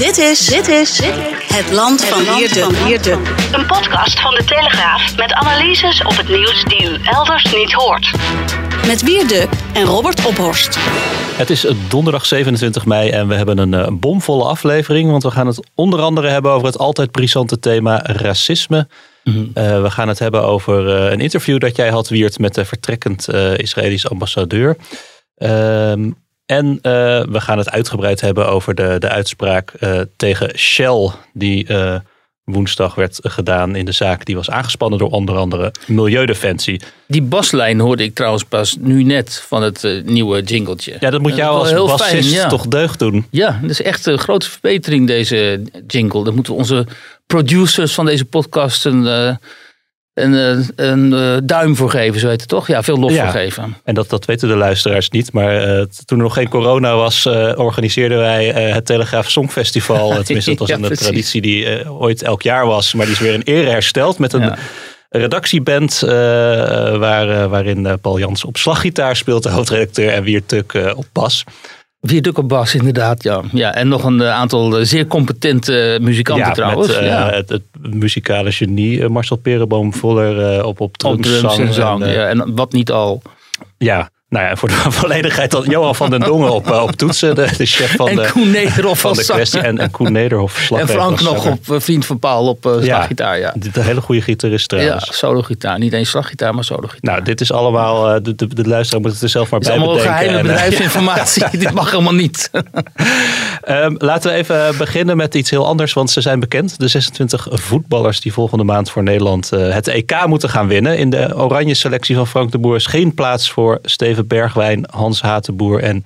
Dit is, dit is het land van Wierde. Een podcast van de Telegraaf met analyses op het nieuws die u elders niet hoort. Met Wierde en Robert Ophorst. Het is donderdag 27 mei en we hebben een, eh, bomvolle aflevering. Want we gaan het onder andere hebben over het altijd brisante thema racisme. Mhm. Eh, we gaan het hebben over eh, een interview dat jij had, Wiert, met de vertrekkend uh, Israëlisch ambassadeur. Ehm, en we gaan het uitgebreid hebben over de, de uitspraak tegen Shell, die woensdag werd gedaan in de zaak. Die was aangespannen door onder andere Milieudefensie. Die baslijn hoorde ik trouwens pas nu net van het uh, nieuwe jingletje. Ja, dat moet jou als heel bassist fijn, ja. toch deugd doen. Ja, dat is echt een grote verbetering deze jingle. Dat moeten we onze producers van deze podcast een, uh, een, uh, een duim voor geven, zo heet het toch? Ja, veel lof ja, voor geven. En dat, dat weten de luisteraars niet. Maar toen er nog geen corona was, organiseerden wij het Telegraaf Songfestival. Tenminste, dat was Ja, een precies. traditie die ooit elk jaar was. Maar die is weer in ere hersteld met een... Ja. redactieband eh, waar, eh, waarin eh, Paul Jans op slaggitaar speelt, de hoofdredacteur, en Wiert Tuk eh, op bas. Op bas, inderdaad, ja. ja. En nog een eh, aantal eh, zeer competente muzikanten trouwens. Met, eh, ja. het, het muzikale genie eh, Marcel Perenboom Voller eh, op, op drums, Op drums en zang. eh, ja. En wat niet al. ja, nou ja, voor de volledigheid dan Johan van den Dongen op, eh, op toetsen, de, de chef van en de, Koen Nederhoff van als de kwestie. En, en Koen Nederhoff, En Frank nog zanger. op eh, Vriend van Paul op eh slaggitaar, ja. Dit een hele goede gitarist Ja, trouwens. solo-gitaar. Niet eens slaggitaar, maar solo-gitaar. Nou, dit is allemaal, de, de, de luisteraar moet het er zelf maar Het is bij allemaal bedenken. geheime eh, bedrijfsinformatie. Dit mag helemaal niet. Ehm, laten we even beginnen met iets heel anders, want ze zijn bekend. De 26 voetballers die volgende maand voor Nederland het EK moeten gaan winnen. In de oranje selectie van Frank de Boer is geen plaats voor Steven Bergwijn, Hans Hatenboer en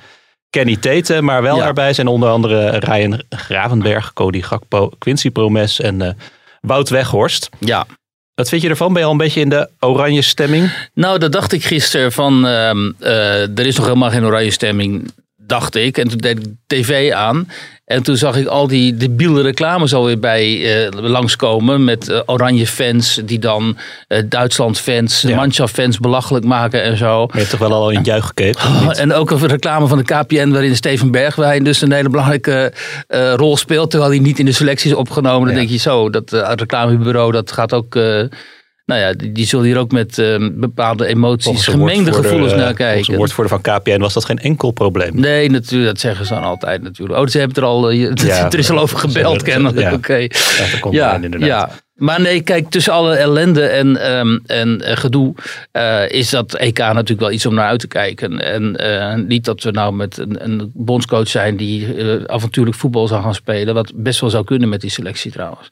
Kenny Teten. Maar wel Ja. erbij zijn onder andere Ryan Gravenberg, Cody Gakpo, Quincy Promes en eh, Wout Weghorst. Ja. Wat vind je ervan? Ben je al een beetje in de oranje stemming? Nou, dat dacht ik gisteren van, ehm, eh, er is nog helemaal geen oranje stemming, dacht ik. En toen deed ik tv aan. En toen zag ik al die debiele reclames alweer bij eh, langskomen. Met eh, oranje fans die dan eh, Duitsland fans, Ja. Mannschaft fans belachelijk maken en zo. Je hebt toch wel al in juich gekeken? Oh, en ook een reclame van de KPN waarin Steven Bergwijn dus een hele belangrijke rol speelt. Terwijl hij niet in de selectie is opgenomen. Dan Ja. denk je zo, dat reclamebureau dat gaat ook... nou ja, die, die zullen hier ook met eh, bepaalde emoties, Volgens de gemengde gevoelens eh, naar Volgens kijken. woordvoerder van KPN was dat geen enkel probleem. Nee, natuurlijk, dat zeggen ze dan altijd natuurlijk. Oh, ze hebben er al, eh, Ja, er is al over gebeld kennelijk. ja. Oké. Ja, komt Ja, ja. Maar nee, kijk, tussen alle ellende en, ehm, en eh, gedoe is dat EK natuurlijk wel iets om naar uit te kijken. En niet dat we nou met een, een bondscoach zijn die avontuurlijk voetbal zou gaan spelen. Wat best wel zou kunnen met die selectie trouwens.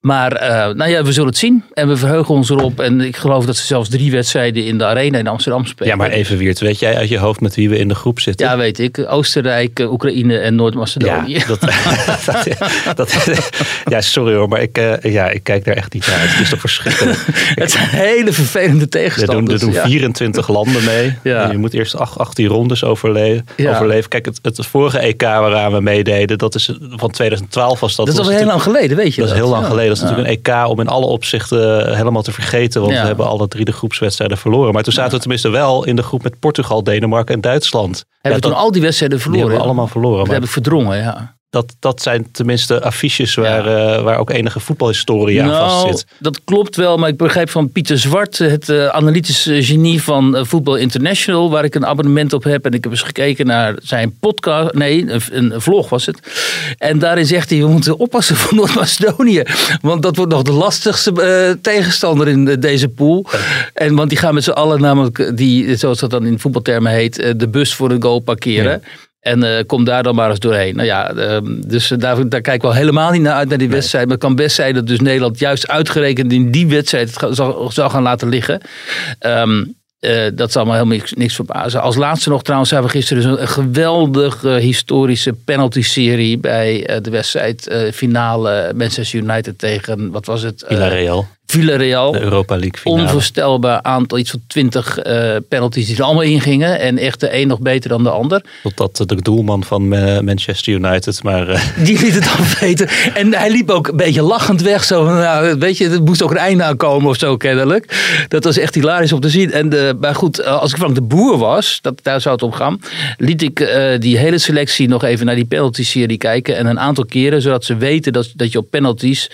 Maar eh, nou ja, we zullen het zien. En we verheugen ons erop. En ik geloof dat ze zelfs drie wedstrijden in de arena in Amsterdam spelen. Ja, maar even Wiert, weet jij uit je hoofd met wie we in de groep zitten? Ja, weet ik. Oostenrijk, eh, Oekraïne en Noord-Macedonië. Ja, dat, dat, dat- ja, sorry hoor, maar ik, eh, ja, ik kijk daar echt niet naar uit. Het is toch verschrikkelijk. Het zijn hele vervelende Er doen, tegenstanders. er doen ja. 24 landen mee. Ja. Je moet eerst ach- 18 rondes overleven. Ja. overleven. Kijk, het, het vorige EK waaraan we meededen, dat is van 2012 was dat. Dat is was al heel lang geleden, weet je Dat is heel lang geleden. Dat is Ja. natuurlijk een EK om in alle opzichten eh, helemaal te vergeten. Want Ja. we hebben alle drie de groepswedstrijden verloren. Maar toen zaten we tenminste wel in de groep met Portugal, Denemarken en Duitsland. Hebben we toen al die wedstrijden die verloren? hebben we allemaal verloren. Dat Maar heb ik verdrongen, ja. Dat, dat zijn tenminste affiches waar, eh, waar ook enige voetbalhistorie aan vast Nou, zit. dat klopt wel, maar ik begrijp van Pieter Zwart, het eh, analytische genie van eh, Voetbal International, waar ik een abonnement op heb. En ik heb eens gekeken naar zijn podcast, nee, een, een vlog was het. En daarin zegt hij, we moeten oppassen voor Noord-Macedonië. Want dat wordt nog de lastigste tegenstander in de- deze pool. En want die gaan met z'n allen namelijk, die, zoals dat dan in voetbaltermen heet, de bus voor een goal parkeren. En eh, kom daar dan maar eens doorheen. Nou ja, ehm, dus daar, daar kijk ik wel helemaal niet naar uit naar die wedstrijd. Maar het kan best zijn dat dus Nederland juist uitgerekend in die wedstrijd het zal, zal gaan laten liggen. Ehm, eh, dat zal me helemaal niks, niks verbazen. Als laatste nog trouwens hebben we gisteren dus een, geweldige historische penalty-serie bij eh, de wedstrijd eh, finale Manchester United tegen, wat was het? Eh, Villarreal. Villarreal. De Europa League finale. Onvoorstelbaar aantal, iets van 20 uh, penalties die er allemaal ingingen. En echt de een nog beter dan de ander. Totdat de doelman van uh, Manchester United, maar... Uh... Die liet het afweten. En hij liep ook een beetje lachend weg. Zo van, nou, weet je, er moest ook een einde aankomen of zo kennelijk. Dat was echt hilarisch om te zien. En de, maar goed, als ik Frank de Boer was, dat, daar zou het om gaan. Liet ik die hele selectie nog even naar die penalty-serie kijken. En een aantal keren, zodat ze weten dat, dat je op penalties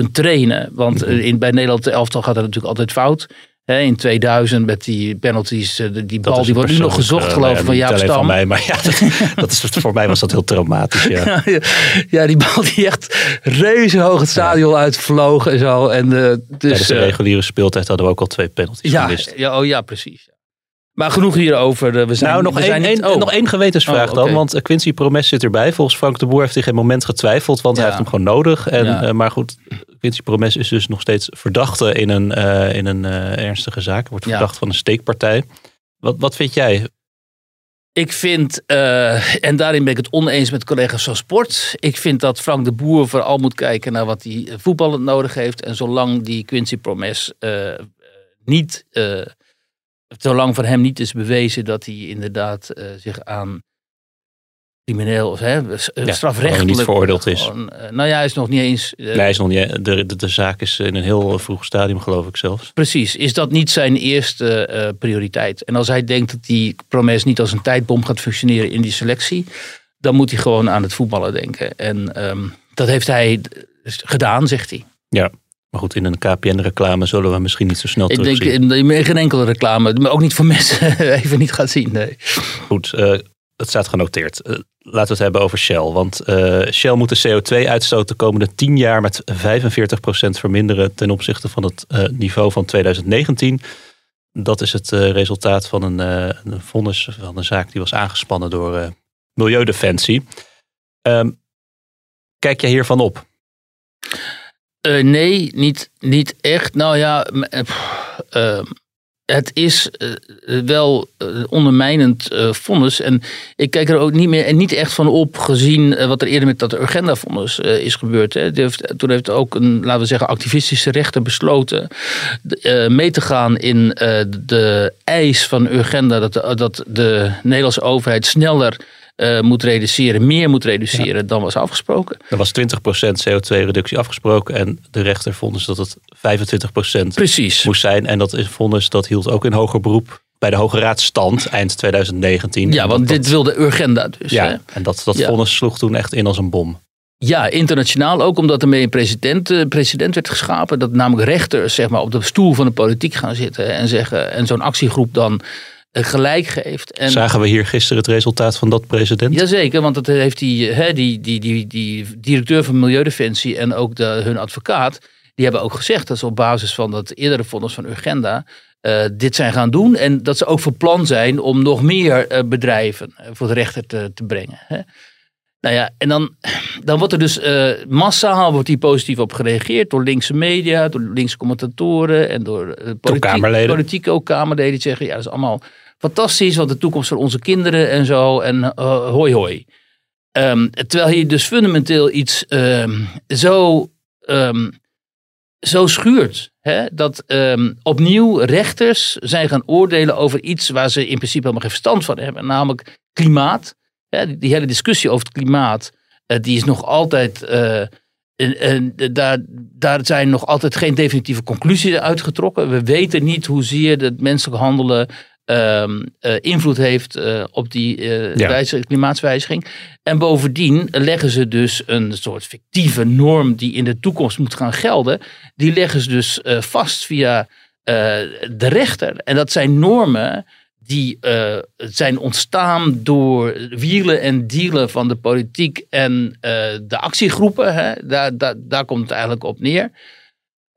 kunt trainen. Want Mhm. in, bij Nederland elftal gaat dat natuurlijk altijd fout. He, in 2000 met die penalties, eh, die bal die wordt nu nog gezocht geloof ik van Jaap Stam. Van mij, maar ja, dat, dat is, voor mij was dat heel traumatisch. Ja. ja, die bal die echt reuze hoog het stadion ja. uitvloog en zo. En, uh, dus, Tijdens de reguliere speeltijd hadden we ook al twee penalties ja, gemist. Ja, oh ja, precies. Maar genoeg hierover. We zijn, nou, nog, we één, zijn niet, één, oh. nog één gewetensvraag Oh, dan. Want Quincy Promes zit erbij. Volgens Frank de Boer heeft hij geen moment getwijfeld. Want hij heeft hem gewoon nodig. En, Ja. eh, maar goed, Quincy Promes is dus nog steeds verdachte in een, eh, in een eh, ernstige zaak. Wordt Ja. verdacht van een steekpartij. Wat, wat vind jij? Ik vind, eh, en daarin ben ik het oneens met collega's van sport. Ik vind dat Frank de Boer vooral moet kijken naar wat hij voetballend nodig heeft. En zolang die Quincy Promes eh, eh, niet, eh, zolang voor hem niet is bewezen dat hij inderdaad eh, zich aan crimineel of hè, s- Ja, strafrechtelijk niet veroordeeld is. gewoon, eh, nou ja, hij is nog niet eens. eh, Nee, hij is nog niet, de, de, de zaak is in een heel vroeg stadium, geloof ik zelfs. Precies, is dat niet zijn eerste eh, prioriteit? En als hij denkt dat die promes niet als een tijdbom gaat functioneren in die selectie, dan moet hij gewoon aan het voetballen denken. En ehm, dat heeft hij gedaan, zegt hij. Ja. Maar goed, in een KPN-reclame zullen we misschien niet zo snel Ik denk in, in geen enkele reclame, maar ook niet voor mensen, even niet gaat zien. Nee. Goed, eh, het staat genoteerd. Eh, laten we het hebben over Shell. Want eh, Shell moet de CO2-uitstoot de komende 10 jaar met 45% verminderen ten opzichte van het niveau van 2019. Dat is het resultaat van een, een vonnis van een zaak die was aangespannen door Milieudefensie. Ehm, kijk jij hiervan op? Eh, nee, niet, niet echt. Nou ja, eh, eh, het is eh, wel ondermijnend vonnis. En ik kijk er ook niet meer en niet echt van op gezien wat er eerder met dat Urgenda-vonnis is gebeurd. Hè. Toen heeft ook een, laten we zeggen, activistische rechter besloten mee te gaan in de eis van Urgenda dat dat de Nederlandse overheid sneller eh, moet reduceren, meer moet reduceren dan was afgesproken. Er was 20% CO2-reductie afgesproken en de rechter vond dus dat het 25% Precies. moest zijn. En dat is vonnis dat hield ook in hoger beroep bij de Hoge Raad stand eind 2019. Ja, want dat- dit wilde Urgenda dus. hè? Ja, en dat, dat Ja. vonnis sloeg toen echt in als een bom. Ja, internationaal ook omdat er mee een president, eh, president werd geschapen. Dat namelijk rechters zeg maar, op de stoel van de politiek gaan zitten en zeggen. En zo'n actiegroep dan gelijk geeft. En, Zagen we hier gisteren het resultaat van dat president? Jazeker, want dat heeft die, hè, die, die, die, die directeur van Milieudefensie en ook de, hun advocaat. Die hebben ook gezegd dat ze op basis van dat eerdere vonnis van Urgenda. eh, dit zijn gaan doen. En dat ze ook van plan zijn om nog meer eh, bedrijven eh, voor de rechter te, te brengen. Hè. Nou ja, en dan, dan wordt er dus eh, massaal wordt hier positief op gereageerd door linkse media, door linkse commentatoren en door, eh, politiek, Kamerleden. politiek ook Kamerleden die zeggen, ja, dat is allemaal fantastisch, want de toekomst van onze kinderen en zo en eh, hoi hoi. Ehm, terwijl hier dus fundamenteel iets ehm, zo, ehm, zo schuurt. Hè? Dat opnieuw rechters zijn gaan oordelen over iets waar ze in principe helemaal geen verstand van hebben. Namelijk klimaat. Hè? Die, hele discussie over het klimaat, eh, die is nog altijd... eh, en daar, daar zijn nog altijd geen definitieve conclusies uitgetrokken. We weten niet hoezeer het menselijk handelen eh, invloed heeft eh, op die Ja. wijze- klimaatswijziging. En bovendien leggen ze dus een soort fictieve norm die in de toekomst moet gaan gelden. Die leggen ze dus vast via de rechter. En dat zijn normen die zijn ontstaan door wielen en dealen van de politiek en de actiegroepen. Hè? Daar, daar, daar komt het eigenlijk op neer.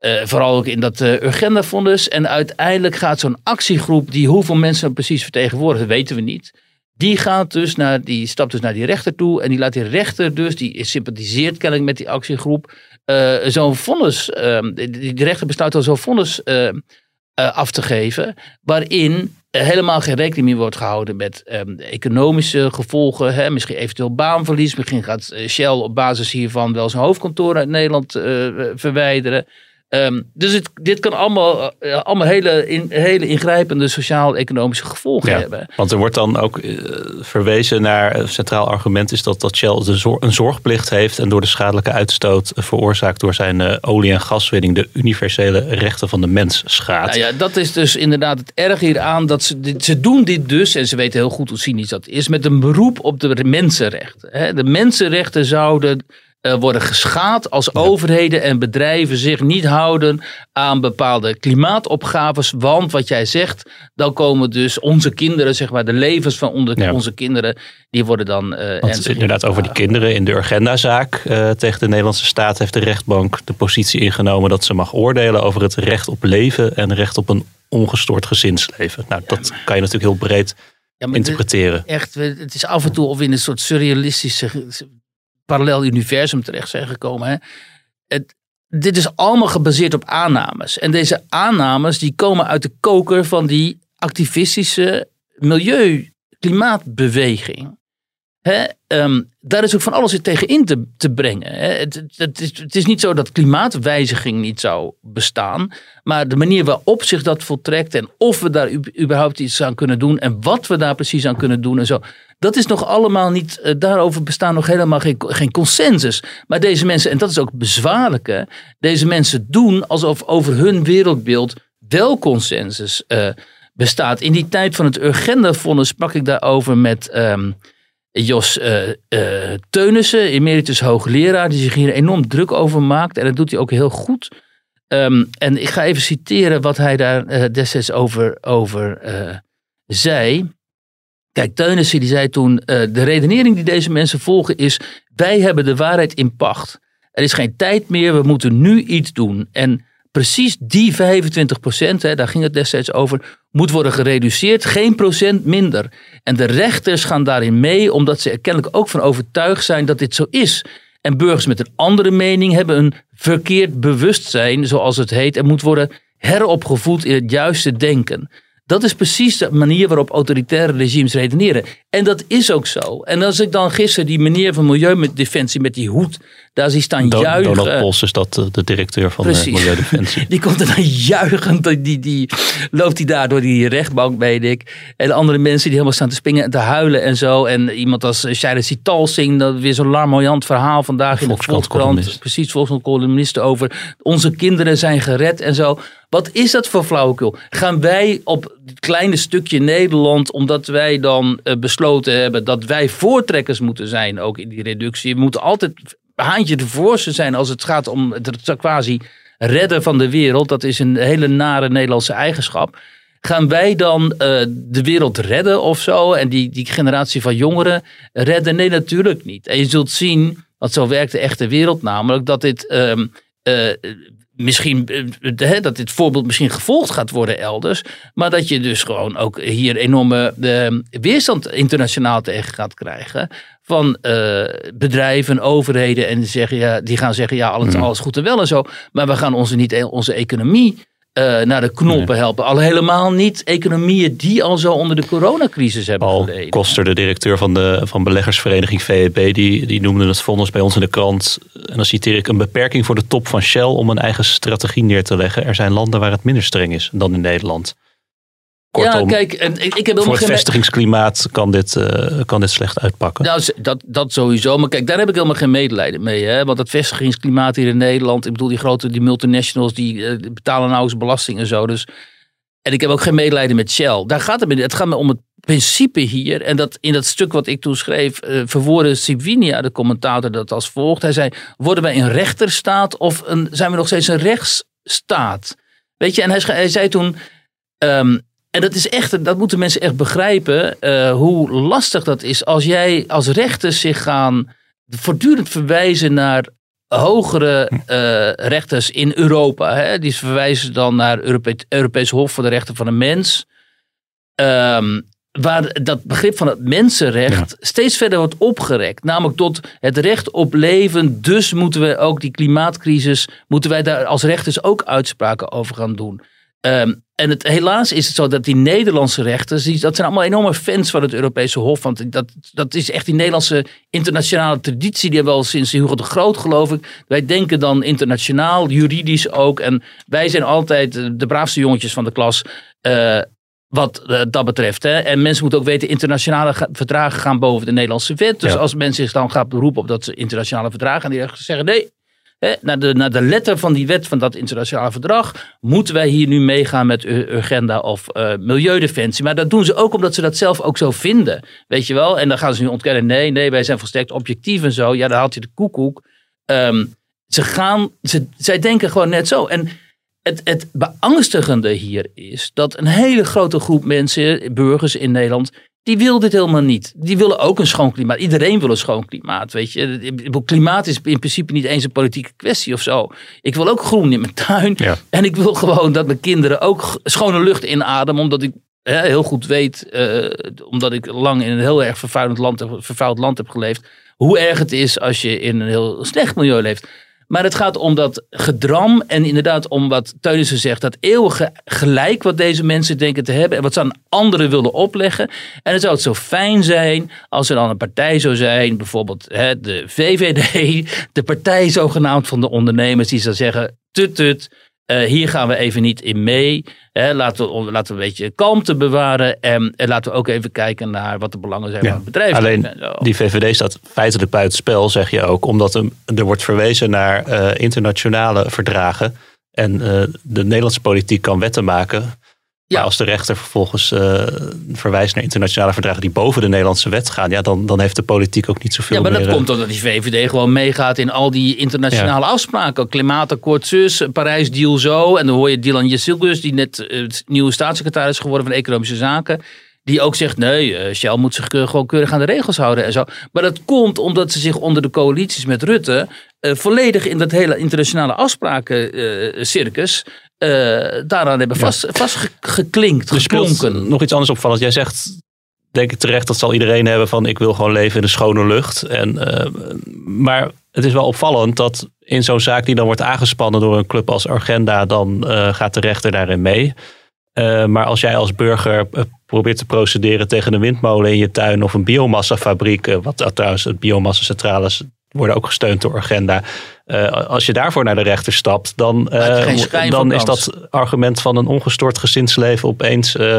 Eh, vooral ook in dat uh, Urgenda-fonds. En uiteindelijk gaat zo'n actiegroep, die hoeveel mensen precies vertegenwoordigt, weten we niet. Die, gaat dus naar, die stapt dus naar die rechter toe. En die laat die rechter dus, die sympathiseert kennelijk met die actiegroep, eh, zo'n vonnis. ehm, die, rechter besluit al zo'n vonnis eh, af te geven. Waarin eh, helemaal geen rekening meer wordt gehouden met ehm, economische gevolgen. Hè, misschien eventueel baanverlies. Misschien gaat eh, Shell op basis hiervan wel zijn hoofdkantoor uit Nederland eh, verwijderen. Ehm, dus het, dit kan allemaal, eh, allemaal hele, in, hele ingrijpende sociaal-economische gevolgen Ja, hebben. want er wordt dan ook eh, verwezen naar, een centraal argument is dat, dat Shell de zor- een zorgplicht heeft en door de schadelijke uitstoot eh, veroorzaakt door zijn eh, olie- en gaswinning de universele rechten van de mens schaadt. Nou ja, dat is dus inderdaad het erg hieraan. Dat ze, dit, ze doen dit dus, en ze weten heel goed hoe cynisch dat is, met een beroep op de mensenrechten. hè. De mensenrechten zouden eh, worden geschaad als overheden en bedrijven zich niet houden aan bepaalde klimaatopgaves. Want wat jij zegt, dan komen dus onze kinderen, zeg maar, de levens van onze, Ja. onze kinderen, die worden dan. eh, Want inderdaad, over die kinderen in de Urgenda-zaak eh, tegen de Nederlandse staat heeft de rechtbank de positie ingenomen dat ze mag oordelen over het recht op leven en recht op een ongestoord gezinsleven. Nou, dat kan je natuurlijk heel breed interpreteren. echt, het is af en toe of in een soort surrealistische parallel universum terecht zijn gekomen. Hè? Het, dit is allemaal gebaseerd op aannames. En deze aannames die komen uit de koker van die activistische milieu-klimaatbeweging. Ehm, daar is ook van alles tegen in te, te brengen. Het, is, het is niet zo dat klimaatwijziging niet zou bestaan. Maar de manier waarop zich dat voltrekt en of we daar überhaupt iets aan kunnen doen en wat we daar precies aan kunnen doen en zo. Dat is nog allemaal niet, eh, daarover bestaan nog helemaal geen, consensus. Maar deze mensen, en dat is ook bezwaarlijke, deze mensen doen alsof over hun wereldbeeld wel consensus eh, bestaat. In die tijd van het Urgenda-vonnis sprak ik daarover met ehm, Jos eh, Teunissen, emeritus hoogleraar, die zich hier enorm druk over maakt. En dat doet hij ook heel goed. Ehm, en ik ga even citeren wat hij daar eh, destijds over, over zei. Kijk, Teunissen die zei toen, de redenering die deze mensen volgen is, wij hebben de waarheid in pacht. Er is geen tijd meer, we moeten nu iets doen. En precies die 25 procent, daar ging het destijds over, moet worden gereduceerd, geen procent minder. En de rechters gaan daarin mee, omdat ze er kennelijk ook van overtuigd zijn dat dit zo is. En burgers met een andere mening hebben een verkeerd bewustzijn, zoals het heet, en moet worden heropgevoed in het juiste denken. Dat is precies de manier waarop autoritaire regimes redeneren. En dat is ook zo. En als ik dan gisteren die meneer van Milieudefensie met die hoed daar zie staan Do- juichen. Donald Pols is dat eh, de directeur van de Precies. Milieudefensie. Die komt er dan juichend, die, die, loopt hij daar door die rechtbank, weet ik. En andere mensen die helemaal staan te springen en te huilen en zo. En iemand als Shaila Sital zingt, dat weer zo'n larmoyant verhaal vandaag in de Volkskrant. Precies, volgens columnist over onze kinderen zijn gered en zo. Wat is dat voor flauwekul? Gaan wij op dit kleine stukje Nederland, omdat wij dan eh, besloten hebben dat wij voortrekkers moeten zijn, ook in die reductie. We moeten altijd haantje de voorste zijn als het gaat om het quasi redden van de wereld. Dat is een hele nare Nederlandse eigenschap. Gaan wij dan eh, de wereld redden of zo? En die, die generatie van jongeren redden? Nee, natuurlijk niet. En je zult zien, want zo werkt de echte wereld namelijk, dat dit ehm, eh, misschien eh, hè, dat dit voorbeeld misschien gevolgd gaat worden elders. Maar dat je dus gewoon ook hier enorme eh, weerstand internationaal tegen gaat krijgen. Van eh, bedrijven en overheden. En zeggen, ja, die gaan zeggen, ja, alles, alles goed en wel en zo. Maar we gaan onze, niet, onze economie eh, naar de knoppen helpen. Al helemaal niet economieën die al zo onder de coronacrisis hebben Paul geleden. Koster, de directeur van de van beleggersvereniging VEB, die, die noemde het vonnis bij ons in de krant. En dan citeer ik een beperking voor de top van Shell om een eigen strategie neer te leggen. Er zijn landen waar het minder streng is dan in Nederland. Kortom, ja, kijk, en ik, ik heb voor het geen... vestigingsklimaat kan dit, eh, kan dit slecht uitpakken. Nou, dat, dat sowieso. Maar kijk, daar heb ik helemaal geen medelijden mee. Hè? Want het vestigingsklimaat hier in Nederland. Ik bedoel, die grote die multinationals die eh, betalen nou eens belasting en zo. Dus, en ik heb ook geen medelijden met Shell. Daar gaat het Het gaat me om het principe hier. En dat in dat stuk wat ik toen schreef, eh, verwoordde Sivinia, de commentator, dat als volgt. Hij zei: Worden wij een rechterstaat of een, zijn we nog steeds een rechtsstaat? Weet je, en hij, hij zei toen. ehm, en dat is echt, dat moeten mensen echt begrijpen, eh, hoe lastig dat is als jij als rechters zich gaan voortdurend verwijzen naar hogere eh, rechters in Europa. Hè? Die verwijzen dan naar Europe Europees Hof voor de Rechten van de Mens. Ehm, waar dat begrip van het mensenrecht steeds verder wordt opgerekt. Namelijk tot het recht op leven. Dus moeten we ook die klimaatcrisis, moeten wij daar als rechters ook uitspraken over gaan doen. Ehm, en het, helaas is het zo dat die Nederlandse rechters, die, dat zijn allemaal enorme fans van het Europese Hof. Want dat, dat is echt die Nederlandse internationale traditie, die hebben we al sinds Hugo de Groot, geloof ik. Wij denken dan internationaal, juridisch ook. En wij zijn altijd de braafste jongetjes van de klas. Uh, wat uh, dat betreft. Hè. En mensen moeten ook weten, internationale verdragen gaan boven de Nederlandse wet. Dus als mensen zich dan gaan beroepen op dat internationale verdragen, en die zeggen nee, Hè, naar, de, naar de letter van die wet van dat internationale verdrag moeten wij hier nu meegaan met Urgenda of uh, Milieudefensie. Maar dat doen ze ook omdat ze dat zelf ook zo vinden. Weet je wel? En dan gaan ze nu ontkennen, nee, nee, wij zijn volstrekt objectief en zo. Ja, dan haalt je de koekoek. Um, ze gaan, ze, zij denken gewoon net zo. En het, het beangstigende hier is dat een hele grote groep mensen, burgers in Nederland, die wil dit helemaal niet. Die willen ook een schoon klimaat. Iedereen wil een schoon klimaat, weet je. Klimaat is in principe niet eens een politieke kwestie of zo. Ik wil ook groen in mijn tuin. En ik wil gewoon dat mijn kinderen ook schone lucht inademen. Omdat ik hè, heel goed weet, uh, omdat ik lang in een heel erg vervuilend land, vervuild land heb geleefd. Hoe erg het is als je in een heel slecht milieu leeft. Maar het gaat om dat gedram en inderdaad om wat Teunissen zegt. Dat eeuwige gelijk wat deze mensen denken te hebben. En wat ze aan anderen willen opleggen. En dan zou het zo fijn zijn als er dan een partij zou zijn. Bijvoorbeeld hè, de VVD. De partij zogenaamd van de ondernemers. Die zou zeggen, tut tut. Uh, hier gaan we even niet in mee. Hè, laten, we, laten we een beetje kalmte bewaren. En, en, laten we ook even kijken naar wat de belangen zijn van het bedrijf. Alleen die VVD staat feitelijk buitenspel, zeg je ook. Omdat er, er wordt verwezen naar uh, internationale verdragen. En uh, de Nederlandse politiek kan wetten maken ja. Maar als de rechter vervolgens uh, verwijst naar internationale verdragen die boven de Nederlandse wet gaan, ja, dan, dan heeft de politiek ook niet zoveel. Ja, maar dat komt omdat die VVD gewoon meegaat in al die internationale ja. afspraken. Klimaatakkoord zus, Parijs deal zo. En dan hoor je Dylan Jessilgus, die net uh, nieuwe staatssecretaris geworden van Economische Zaken. Die ook zegt, nee, uh, Shell moet zich gewoon keurig aan de regels houden en zo. Maar dat komt omdat ze zich onder de coalities met Rutte volledig in dat hele internationale afsprakencircus uh, daaraan hebben vast, ja. vastgeklinkt, geklonken. Nog iets anders opvallend. Jij zegt, denk ik terecht, dat zal iedereen hebben van ik wil gewoon leven in de schone lucht. En, uh, maar het is wel opvallend dat in zo'n zaak die dan wordt aangespannen door een club als Argenda, dan uh, gaat de rechter daarin mee. maar als jij als burger probeert te procederen tegen een windmolen in je tuin of een biomassafabriek, wat trouwens het biomassacentrales worden ook gesteund door Agenda. Uh, als je daarvoor naar de rechter stapt, dan, uh, dan is dat argument van een ongestoord gezinsleven opeens uh,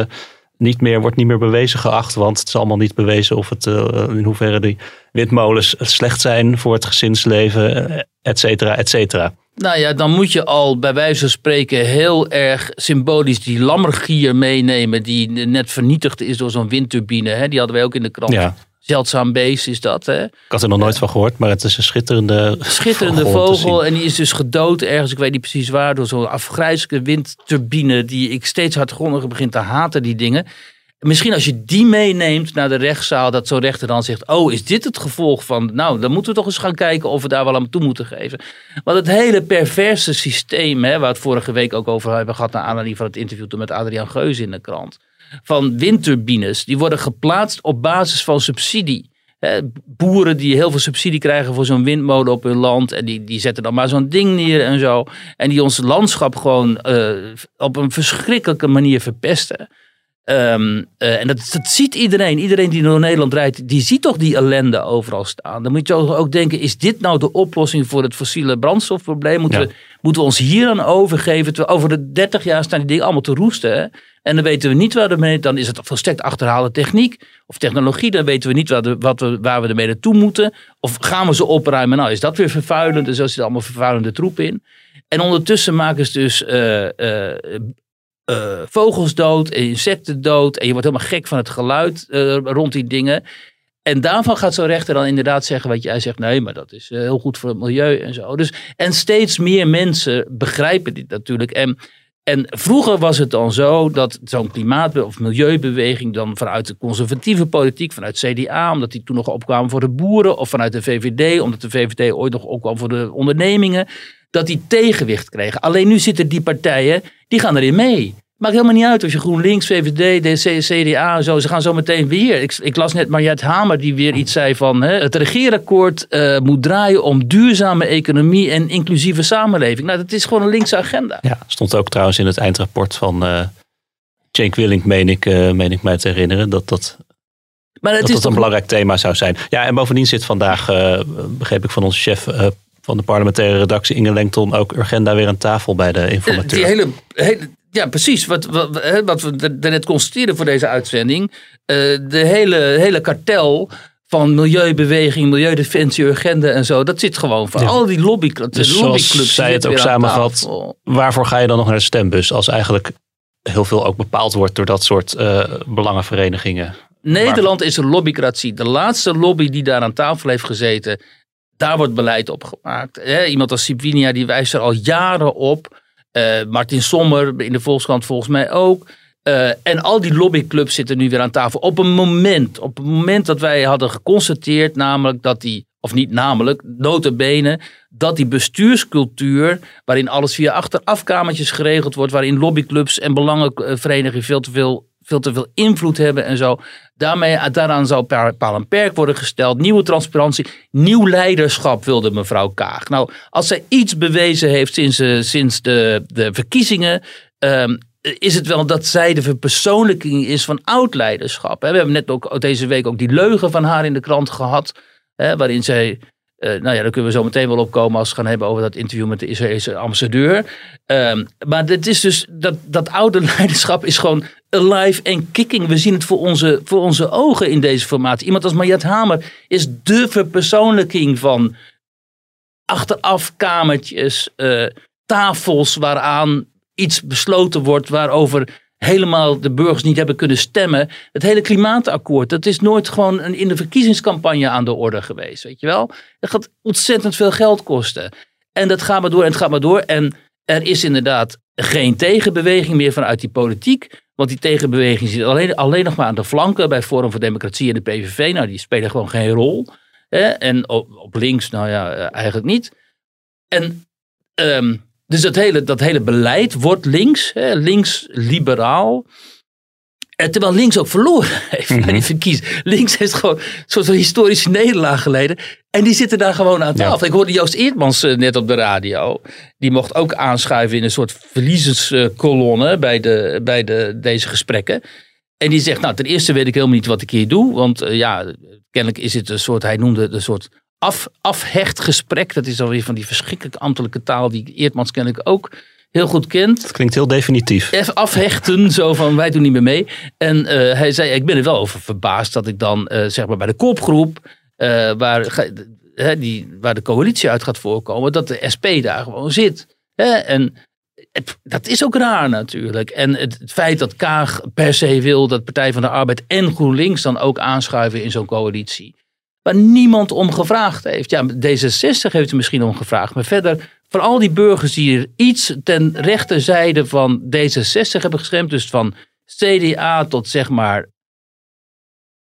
niet meer, wordt niet meer bewezen geacht. Want het is allemaal niet bewezen of het, in hoeverre die windmolens slecht zijn voor het gezinsleven, et cetera, et cetera. Nou ja, dan moet je al bij wijze van spreken heel erg symbolisch die lammergier meenemen. Die net vernietigd is door zo'n windturbine. Hè? Die hadden wij ook in de krant. Ja. Zeldzaam beest is dat. Hè? Ik had er nog nooit van gehoord, maar het is een schitterende, schitterende vogel. vogel en die is dus gedood ergens, ik weet niet precies waar, door zo'n afgrijzelijke windturbine die ik steeds hardgrondiger begin te haten, die dingen. Misschien als je die meeneemt naar de rechtszaal, dat zo'n rechter dan zegt: Oh, is dit het gevolg van. Nou, dan moeten we toch eens gaan kijken of we daar wel aan toe moeten geven. Want het hele perverse systeem, hè, waar we het vorige week ook over hebben gehad, naar aanleiding van het interview toen met Adriaan Geus in de krant van windturbines. Die worden geplaatst op basis van subsidie. boeren die heel veel subsidie krijgen voor zo'n windmolen op hun land. En die, die zetten dan maar zo'n ding neer en zo. En die ons landschap gewoon uh, op een verschrikkelijke manier verpesten. Um, uh, en dat, dat ziet iedereen. Iedereen die door Nederland rijdt, die ziet toch die ellende overal staan. Dan moet je ook denken, is dit nou de oplossing voor het fossiele brandstofprobleem? Moeten, ja. we, moeten we ons hier aan overgeven? Over de 30 jaar staan die dingen allemaal te roesten. Hè? En dan weten we niet waar we mee, dan is het volstrekt achterhaalde techniek of technologie. Dan weten we niet waar, de, wat we, waar we ermee naartoe moeten. Of gaan we ze opruimen? Nou, is dat weer vervuilend? En zo zit allemaal vervuilende troep in. En ondertussen maken ze dus uh, uh, uh, vogels dood, insecten dood. En je wordt helemaal gek van het geluid rond die dingen. En daarvan gaat zo'n rechter dan inderdaad zeggen wat jij zegt. Nee, maar dat is heel goed voor het milieu en zo. Dus, en steeds meer mensen begrijpen dit natuurlijk. En en vroeger was het dan zo dat zo'n klimaat- of milieubeweging dan vanuit de conservatieve politiek, vanuit CDA, omdat die toen nog opkwamen voor de boeren, of vanuit de VVD, omdat de VVD ooit nog opkwam voor de ondernemingen, dat die tegenwicht kregen. Alleen nu zitten die partijen, die gaan erin mee. Maakt helemaal niet uit of je GroenLinks, VVD, DC, CDA en zo. Ze gaan zo meteen weer. Ik, ik las net Mariette Hamer die weer iets zei van... Hè, het regeerakkoord uh, moet draaien om duurzame economie en inclusieve samenleving. Nou, dat is gewoon een linkse agenda. Ja, stond ook trouwens in het eindrapport van uh, Cenk Willink, meen ik, uh, meen ik mij te herinneren... dat dat maar dat is dat een belangrijk thema zou zijn. Ja, en bovendien zit vandaag, begreep ik van onze chef van de parlementaire redactie Inge Lengton, ook Urgenda weer aan tafel bij de informateur. Die hele, hele, ja, precies. Wat, wat, wat we net constateerden voor deze uitzending. Uh, de hele, hele kartel van milieubeweging, milieudefensie, urgenda en zo. Dat zit gewoon van ja. al die lobby, dus lobbyclubs. zij het ook samenvat, waarvoor ga je dan nog naar de stembus? Als eigenlijk heel veel ook bepaald wordt door dat soort uh, belangenverenigingen. Nederland is een lobbycratie. De laatste lobby die daar aan tafel heeft gezeten, daar wordt beleid op gemaakt. Iemand als Sibinia die wijst er al jaren op. Uh, Martin Sommer in de Volkskrant volgens mij ook. Uh, en al die lobbyclubs zitten nu weer aan tafel. Op een moment, op het moment dat wij hadden geconstateerd, namelijk dat die, of niet namelijk, notabene, dat die bestuurscultuur, waarin alles via achterafkamertjes geregeld wordt, waarin lobbyclubs en belangenverenigingen veel te veel veel te veel invloed hebben en zo. Daarmee, daaraan zou paal en perk worden gesteld. Nieuwe transparantie, nieuw leiderschap wilde mevrouw Kaag. Nou, als zij iets bewezen heeft sinds, uh, sinds de, de verkiezingen... Um, is het wel dat zij de verpersoonlijking is van oud leiderschap. We hebben net ook deze week ook die leugen van haar in de krant gehad. Waarin zij nou ja, daar kunnen we zo meteen wel opkomen als we gaan hebben over dat interview met de Israëlse ambassadeur. Um, maar het is dus, dat, dat oude leiderschap is gewoon alive en kicking. We zien het voor onze, voor onze ogen in deze formatie. Iemand als Mariette Hamer is de verpersoonlijking van achteraf kamertjes, uh, tafels waaraan iets besloten wordt waarover helemaal de burgers niet hebben kunnen stemmen. Het hele klimaatakkoord, dat is nooit gewoon een, in de verkiezingscampagne aan de orde geweest. Weet je wel? Dat gaat ontzettend veel geld kosten. En dat gaat maar door en het gaat maar door. En er is inderdaad geen tegenbeweging meer vanuit die politiek. Want die tegenbeweging zit alleen, alleen nog maar aan de flanken bij Forum voor Democratie en de PVV. Nou, die spelen gewoon geen rol. Hè? En op, links, nou ja, eh, eigenlijk niet. En um, dus dat hele, dat hele beleid wordt links, hè, links-liberaal. Terwijl links ook verloren heeft mm -hmm. die verkiezingen. Links heeft gewoon een soort van historische nederlaag geleden. En die zitten daar gewoon aan tafel. Ik hoorde Joost Eertmans eh, net op de radio. Die mocht ook aanschuiven in een soort verliezerskolonne bij, de, bij de, deze gesprekken. En die zegt, nou ten eerste weet ik helemaal niet wat ik hier doe. Want uh, ja, kennelijk is het een soort, hij noemde het een soort af, afhecht gesprek. Dat is alweer van die verschrikkelijke ambtelijke taal die Eertmans kennelijk ook heel goed kent. Het klinkt heel definitief. Even afhechten, zo van wij doen niet meer mee. En uh, hij zei, ik ben er wel over verbaasd dat ik dan uh, zeg maar bij de kopgroep, uh, waar, die, waar de coalitie uit gaat voorkomen, dat de SP daar gewoon zit. En dat is ook raar natuurlijk. En het, het, feit dat Kaag per se wil dat Partij van de Arbeid en GroenLinks dan ook aanschuiven in zo'n coalitie waar niemand om gevraagd heeft. Ja, D66 heeft er misschien om gevraagd, maar verder van al die burgers die er iets ten rechterzijde van D66 hebben gestemd, dus van CDA tot zeg maar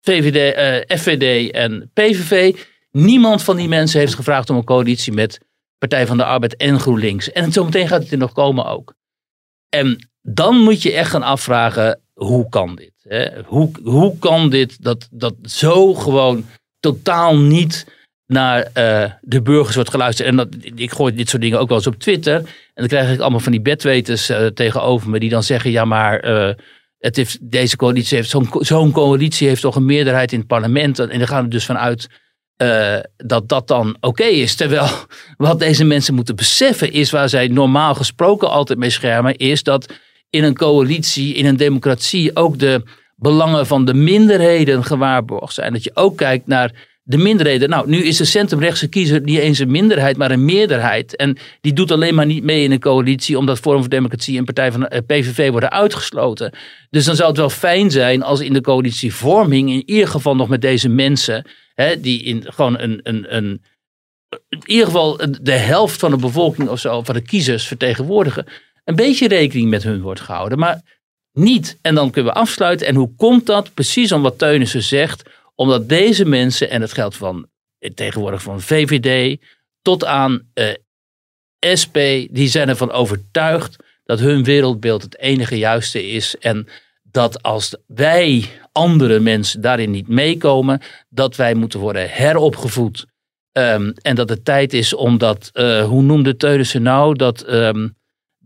VVD, eh, FVD en PVV, niemand van die mensen heeft gevraagd om een coalitie met Partij van de Arbeid en GroenLinks. En zometeen gaat het er nog komen ook. En dan moet je echt gaan afvragen, hoe kan dit? Hè? Hoe, hoe kan dit dat, dat zo gewoon totaal niet naar uh, de burgers wordt geluisterd. En dat, ik gooi dit soort dingen ook wel eens op Twitter. En dan krijg ik allemaal van die bedweters uh, tegenover me die dan zeggen: ja, maar uh, het heeft, deze coalitie heeft zo'n zo'n coalitie heeft toch een meerderheid in het parlement. En dan gaan we dus vanuit dat dat dan oké is. Terwijl wat deze mensen moeten beseffen is waar zij normaal gesproken altijd mee schermen, is dat in een coalitie, in een democratie ook de belangen van de minderheden gewaarborgd zijn. Dat je ook kijkt naar de minderheden. Nou, nu is de centrumrechtse kiezer niet eens een minderheid, maar een meerderheid. En die doet alleen maar niet mee in een coalitie, omdat Forum voor Democratie en Partij van eh, PVV worden uitgesloten. Dus dan zou het wel fijn zijn als in de coalitievorming, in ieder geval nog met deze mensen, hè, die in gewoon een, een, een in ieder geval de helft van de bevolking of zo, van de kiezers vertegenwoordigen, een beetje rekening met hun wordt gehouden. Maar niet. En dan kunnen we afsluiten. En hoe komt dat? Precies om wat Teunissen zegt. Omdat deze mensen, en het geldt van eh, tegenwoordig van VVD tot aan eh, SP, die zijn ervan overtuigd dat hun wereldbeeld het enige juiste is. En dat als wij andere mensen daarin niet meekomen, dat wij moeten worden heropgevoed. Ehm, en dat het tijd is om dat, eh, hoe noemde Teunissen nou, dat ehm,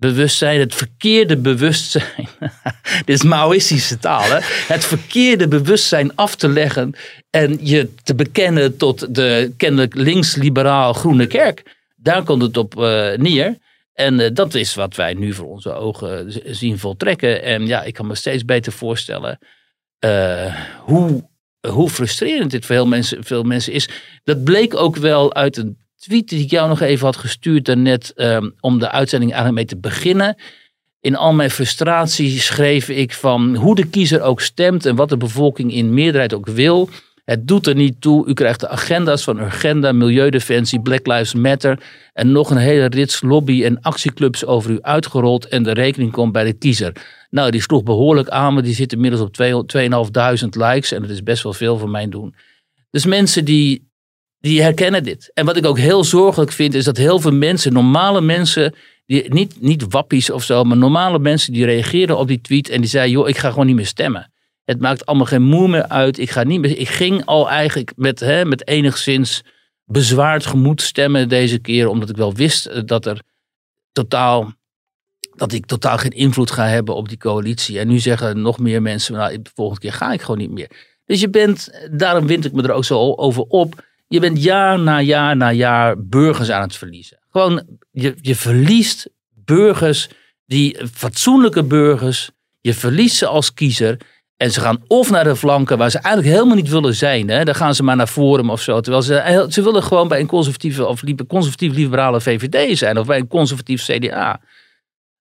bewustzijn, het verkeerde bewustzijn, dit is Maoïstische taal, hè? het verkeerde bewustzijn af te leggen en je te bekennen tot de kennelijk links-liberaal groene kerk. Daar komt het op uh, neer. En uh, dat is wat wij nu voor onze ogen zien voltrekken. En ja, ik kan me steeds beter voorstellen uh, hoe, hoe frustrerend dit voor heel mensen, veel mensen is. Dat bleek ook wel uit een tweet die ik jou nog even had gestuurd daarnet um, om de uitzending eigenlijk mee te beginnen. In al mijn frustratie schreef ik van hoe de kiezer ook stemt en wat de bevolking in meerderheid ook wil. Het doet er niet toe. U krijgt de agenda's van Urgenda, Milieudefensie, Black Lives Matter en nog een hele rits lobby- en actieclubs over u uitgerold en de rekening komt bij de kiezer. Nou, die sloeg behoorlijk aan, maar die zit inmiddels op 2.500 likes en dat is best wel veel voor mijn doen. Dus mensen die, die herkennen dit. En wat ik ook heel zorgelijk vind, is dat heel veel mensen, normale mensen, die, niet, niet wappies of zo, maar normale mensen die reageerden op die tweet en die zeiden, joh, ik ga gewoon niet meer stemmen. Het maakt allemaal geen moe meer uit. Ik, ga niet meer, ik ging al eigenlijk met, hè, met enigszins bezwaard gemoed stemmen deze keer, omdat ik wel wist dat er totaal dat ik totaal geen invloed ga hebben op die coalitie. En nu zeggen nog meer mensen, nou, de volgende keer ga ik gewoon niet meer. Dus je bent, daarom wind ik me er ook zo over op. Je bent jaar na jaar na jaar burgers aan het verliezen. Gewoon, je, je verliest burgers, die fatsoenlijke burgers. Je verliest ze als kiezer. En ze gaan of naar de flanken waar ze eigenlijk helemaal niet willen zijn. Hè? Dan gaan ze maar naar Forum of zo. Terwijl ze, ze willen gewoon bij een conservatieve of conservatief-liberale VVD zijn. Of bij een conservatief CDA.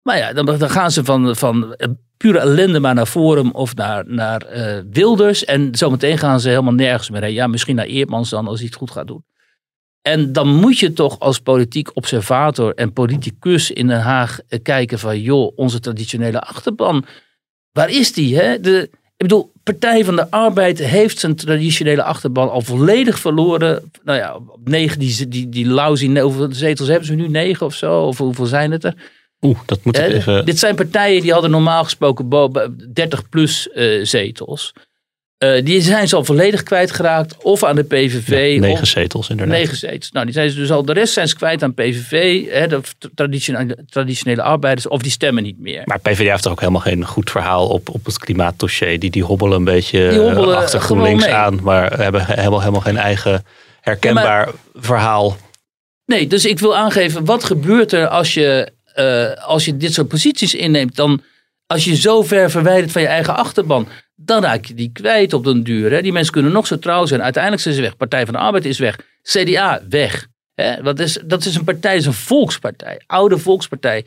Maar ja, dan, dan gaan ze van, van pure ellende maar naar Forum of naar, naar uh, Wilders. En zometeen gaan ze helemaal nergens meer heen. Ja, misschien naar Eerdmans dan als hij het goed gaat doen. En dan moet je toch als politiek observator en politicus in Den Haag kijken van... joh, onze traditionele achterban, waar is die? Hè? De, ik bedoel, Partij van de Arbeid heeft zijn traditionele achterban al volledig verloren. Nou ja, negen, die, die, die lousy, hoeveel zetels hebben ze nu? Negen of zo? Of hoeveel zijn het er? Oeh, dat moet ik even... Dit zijn partijen die hadden normaal gesproken 30 plus uh, zetels. Uh, die zijn ze al volledig kwijtgeraakt. Of aan de PVV. Ja, negen of, zetels inderdaad. Negen zetels. Nou, die zijn ze dus al, de rest zijn ze kwijt aan PVV. Hè, de traditionele, traditionele arbeiders. Of die stemmen niet meer. Maar PVV heeft toch ook helemaal geen goed verhaal op, op het klimaatdossier. Die, die hobbelen een beetje hobbelen achter GroenLinks aan. Maar hebben helemaal, helemaal geen eigen herkenbaar ja, maar, verhaal. Nee, dus ik wil aangeven. Wat gebeurt er als je uh, als je dit soort posities inneemt, dan als je zo ver verwijderd van je eigen achterban, dan raak je die kwijt op den duur. Hè? Die mensen kunnen nog zo trouw zijn. Uiteindelijk zijn ze weg. Partij van de Arbeid is weg. CDA weg. Hè? Dat, is, dat is een partij, is een volkspartij. Oude volkspartij.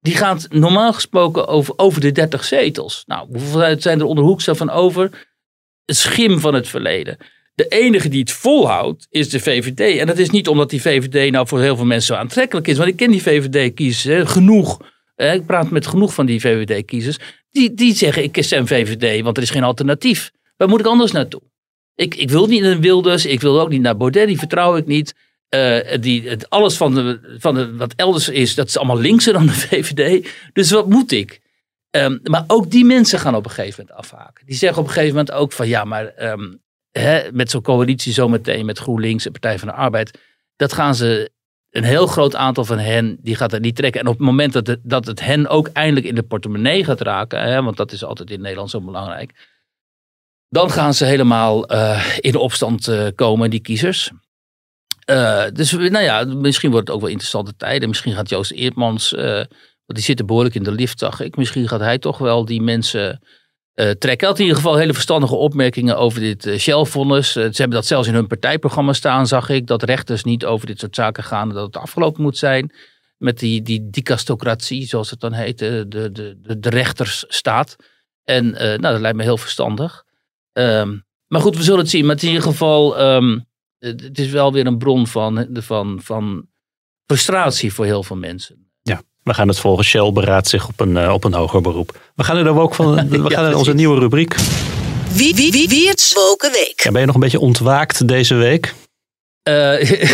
Die gaat normaal gesproken over, over de 30 zetels. Nou, hoeveel zijn er onder Hoekstra van over? Het schim van het verleden. De enige die het volhoudt is de VVD. En dat is niet omdat die VVD nou voor heel veel mensen zo aantrekkelijk is. Want ik ken die VVD-kiezers genoeg. ik praat met genoeg van die VVD-kiezers. Die, die zeggen ik stem VVD, want er is geen alternatief. Waar moet ik anders naartoe? Ik, ik wil niet naar Wilders, ik wil ook niet naar Baudet, die vertrouw ik niet. Uh, die, het, alles van, de, van wat elders is, dat is allemaal linkser dan de VVD. Dus wat moet ik? Um, maar ook die mensen gaan op een gegeven moment afhaken. Die zeggen op een gegeven moment ook van ja, maar um, hè, met zo'n coalitie zometeen met GroenLinks en Partij van de Arbeid, dat gaan ze, een heel groot aantal van hen, die gaat het niet trekken. En op het moment dat het, dat het hen ook eindelijk in de portemonnee gaat raken, hè, want dat is altijd in Nederland zo belangrijk, dan gaan ze helemaal uh, in opstand uh, komen, die kiezers. Uh, dus nou ja, misschien wordt het ook wel interessante tijden. Misschien gaat Joost Eerdmans, want die zit behoorlijk in de lift, zag ik. Misschien gaat hij toch wel die mensen uh, Trek had in ieder geval hele verstandige opmerkingen over dit uh, Shell-vonnis. Uh, ze hebben dat zelfs in hun partijprogramma staan, zag ik. Dat rechters niet over dit soort zaken gaan dat het afgelopen moet zijn. Met die, die dicastocratie, zoals het dan heet, de, de, de, rechtersstaat. En nou, dat lijkt me heel verstandig. Um, maar goed, we zullen het zien. Maar in ieder geval, um, het is wel weer een bron van, van, van frustratie voor heel veel mensen. We gaan het volgen. Shell beraadt zich op een, uh, op een hoger beroep. We gaan er ook van. We ja, gaan naar onze nieuwe rubriek. Wie, wie, wie, wie het week. Ja, ben je nog een beetje ontwaakt deze week? Uh,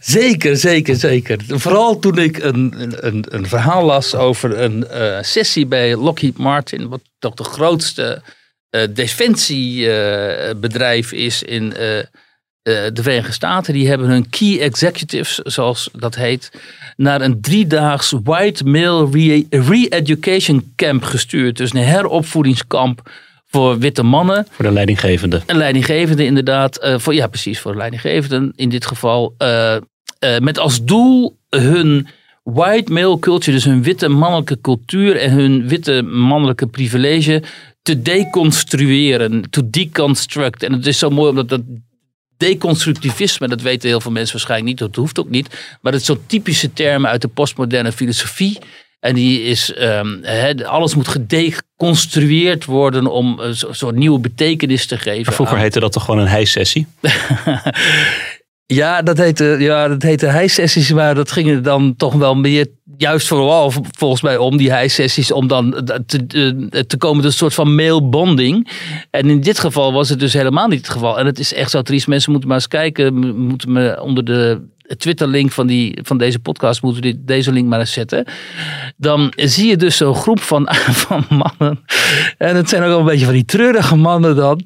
Zeker, zeker, zeker. Vooral toen ik een, een, een verhaal las over een uh, sessie bij Lockheed Martin, wat toch de grootste uh, defensiebedrijf uh, is in de Verenigde Staten. Die hebben hun key executives, zoals dat heet, naar een driedaags white male re-education camp gestuurd. Dus een heropvoedingskamp voor witte mannen. Voor de leidinggevende. Een leidinggevende inderdaad. Uh, voor, ja, precies, voor de leidinggevende in dit geval. Uh, met als doel hun white male culture, dus hun witte mannelijke cultuur en hun witte mannelijke privilege te deconstrueren, to deconstruct. En het is zo mooi omdat dat deconstructivisme, dat weten heel veel mensen waarschijnlijk niet, dat hoeft ook niet. Maar dat is zo'n typische term uit de postmoderne filosofie. En die is, um, he, alles moet gedeconstrueerd worden om een soort nieuwe betekenis te geven. Maar vroeger aan... heette dat toch gewoon een hijsessie? ja, dat heette, ja, dat heette hijsessies, maar dat ging er dan toch wel meer, juist vooral volgens mij om die hijsessies, om dan te, te komen tot een soort van mailbonding. En in dit geval was het dus helemaal niet het geval. En het is echt zo triest. Mensen moeten maar eens kijken, moeten me onder de Twitter-link van, die, van deze podcast, moeten we deze link maar eens zetten. Dan zie je dus zo'n groep van, van mannen. En het zijn ook wel een beetje van die treurige mannen dan.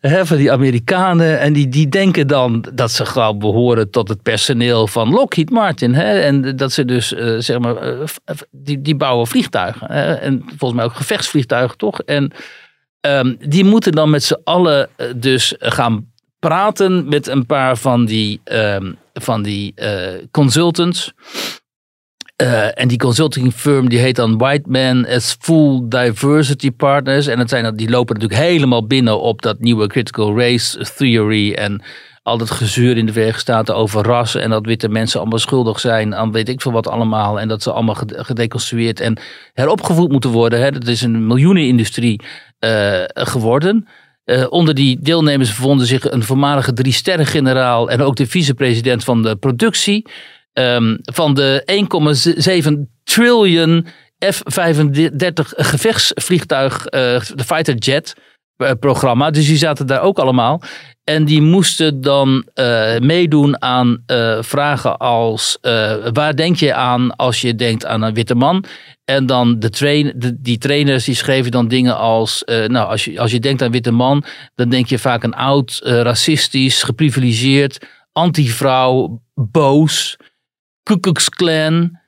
Hè, van die Amerikanen. En die, die denken dan dat ze gewoon behoren tot het personeel van Lockheed Martin. Hè, en dat ze dus, uh, zeg maar, uh, die, die bouwen vliegtuigen. Hè, en volgens mij ook gevechtsvliegtuigen, toch? En um, die moeten dan met z'n allen dus gaan praten met een paar van die, um, van die uh, consultants. Uh, en die consulting firm die heet dan White Man as Full Diversity Partners. En het zijn, dat die lopen natuurlijk helemaal binnen op dat nieuwe critical race theory. En al dat gezeur in de Verenigde Staten over rassen. En dat witte mensen allemaal schuldig zijn aan weet ik veel wat allemaal. En dat ze allemaal gedeconstrueerd en heropgevoed moeten worden. Hè. Dat is een miljoenenindustrie uh, geworden. Uh, onder die deelnemers bevonden zich een voormalige drie-sterren-generaal en ook de vicepresident van de productie. Um, van de 1,7 triljoen F-35 gevechtsvliegtuig, uh, de fighter jet programma. Dus die zaten daar ook allemaal. En die moesten dan uh, meedoen aan uh, vragen als: waar denk je aan als je denkt aan een witte man? En dan de train, die trainers die schreven dan dingen als: nou, als je, als je denkt aan witte man, dan denk je vaak een oud, racistisch, geprivilegeerd, anti-vrouw, boos, Klan,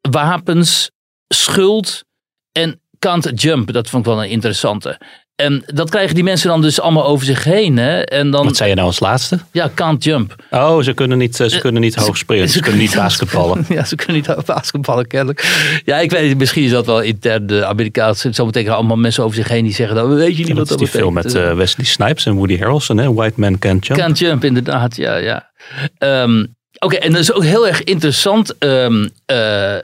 wapens, schuld en can't jump. Dat vond ik wel een interessante. En dat krijgen die mensen dan dus allemaal over zich heen. Hè? En dan, Wat zei je nou als laatste? Ja, can't jump. Oh, ze kunnen niet, ze kunnen niet hoog springen. Ze, ze, kunnen niet basketballen. ja, ze kunnen niet basketballen kennelijk. Ja, ik weet niet, misschien is dat wel intern de Amerikaanse. Zo betekent allemaal mensen over zich heen die zeggen, dat weet je niet ja, wat dat, dat is die film met uh, Wesley Snipes en Woody Harrelson. Hè? White Man Can't Jump. Can't Jump, inderdaad. Ja, ja. Um, Oké, okay, en dat is ook heel erg interessant. Um, uh,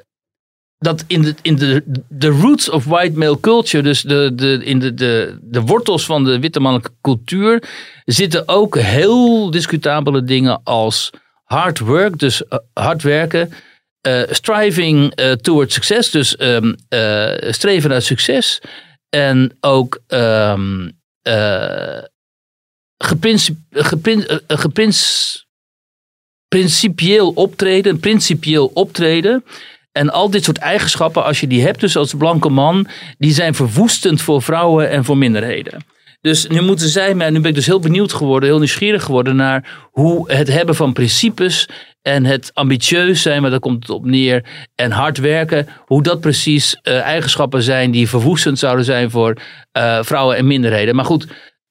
dat in de, in de, de roots of white male culture, dus de, de, in de, de, de wortels van de witte mannelijke cultuur, zitten ook heel discutabele dingen als hard work, dus uh, hard werken, uh, striving uh, towards success, dus um, streven naar succes, en ook um, geprincipieel optreden, principieel optreden. En al dit soort eigenschappen, als je die hebt, dus als blanke man, die zijn verwoestend voor vrouwen en voor minderheden. Dus nu moeten zij mij, nu ben ik dus heel benieuwd geworden, heel nieuwsgierig geworden naar hoe het hebben van principes en het ambitieus zijn, maar daar komt het op neer, en hard werken, hoe dat precies uh, eigenschappen zijn die verwoestend zouden zijn voor uh, vrouwen en minderheden. Maar goed,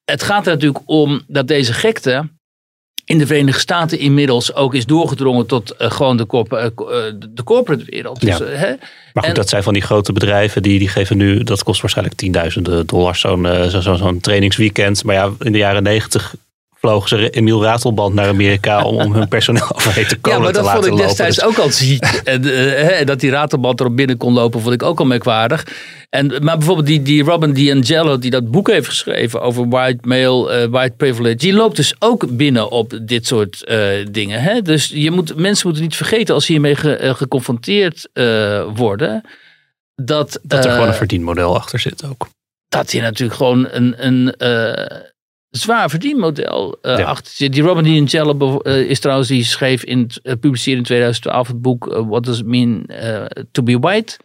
het gaat er natuurlijk om dat deze gekte in de Verenigde Staten inmiddels ook is doorgedrongen tot uh, gewoon de, corp uh, de corporate wereld. Dus, ja. hè? Maar goed, en, dat zijn van die grote bedrijven die, die geven nu, dat kost waarschijnlijk tienduizenden dollars, zo'n zo, zo, zo trainingsweekend. Maar ja, in de jaren negentig vlogen ze Emiel Ratelband naar Amerika om, om hun personeel overheen te komen. Ja, maar dat vond ik destijds dus. ook al ziek. en, uh, dat die Ratelband erop binnen kon lopen, vond ik ook al merkwaardig. En, maar bijvoorbeeld die, die Robin DiAngelo, die dat boek heeft geschreven over white male, uh, white privilege, die loopt dus ook binnen op dit soort uh, dingen. Hè? Dus je moet, mensen moeten niet vergeten als ze hiermee ge, geconfronteerd worden, dat, dat er gewoon een verdienmodel achter zit ook. Dat je natuurlijk gewoon een. een zwaar verdienmodel uh, Ja. achter zit. Die Robin DiAngelo uh, is trouwens, die schreef in, uh, publiceerde in 2012 het boek What Does It Mean to Be White?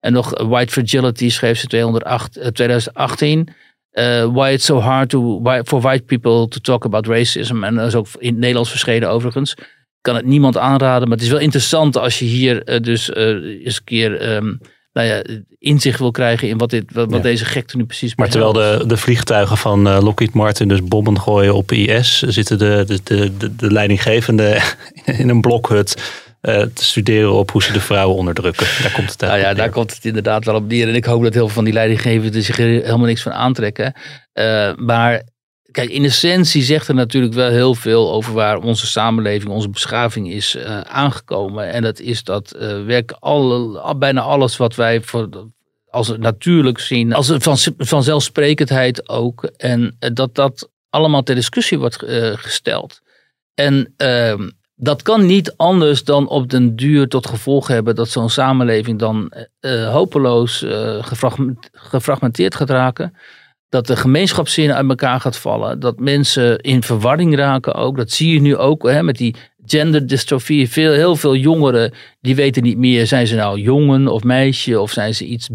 En nog White Fragility schreef ze 208, 2018. Uh, why it's so hard to, why, for white people to talk about racism. En dat is ook in het Nederlands verschenen overigens. Ik kan het niemand aanraden, maar het is wel interessant als je hier dus eens een keer um, nou ja, inzicht wil krijgen in wat, dit, wat, Ja. deze gekte nu precies Maar terwijl de, de vliegtuigen van eh, Lockheed Martin dus bommen gooien op IS, zitten de, de, de, de, de leidinggevenden in een blokhut eh, te studeren op hoe ze de vrouwen onderdrukken. Daar komt het Nou eigenlijk ja, daar komt het inderdaad wel op neer. En ik hoop dat heel veel van die leidinggevenden zich er helemaal niks van aantrekken. Uh, maar kijk, in essentie zegt er natuurlijk wel heel veel over waar onze samenleving, onze beschaving is uh, aangekomen. En dat is dat uh, werk alle, bijna alles wat wij voor, als natuurlijk zien, als van, vanzelfsprekendheid ook. En uh, dat dat allemaal ter discussie wordt gesteld. En uh, dat kan niet anders dan op den duur tot gevolg hebben dat zo'n samenleving dan hopeloos gefragmenteerd gaat raken. Dat de gemeenschapszin uit elkaar gaat vallen. Dat mensen in verwarring raken ook. Dat zie je nu ook hè, met die genderdystrofie. Veel, heel veel jongeren die weten niet meer. Zijn ze nou jongen of meisje? Of zijn ze iets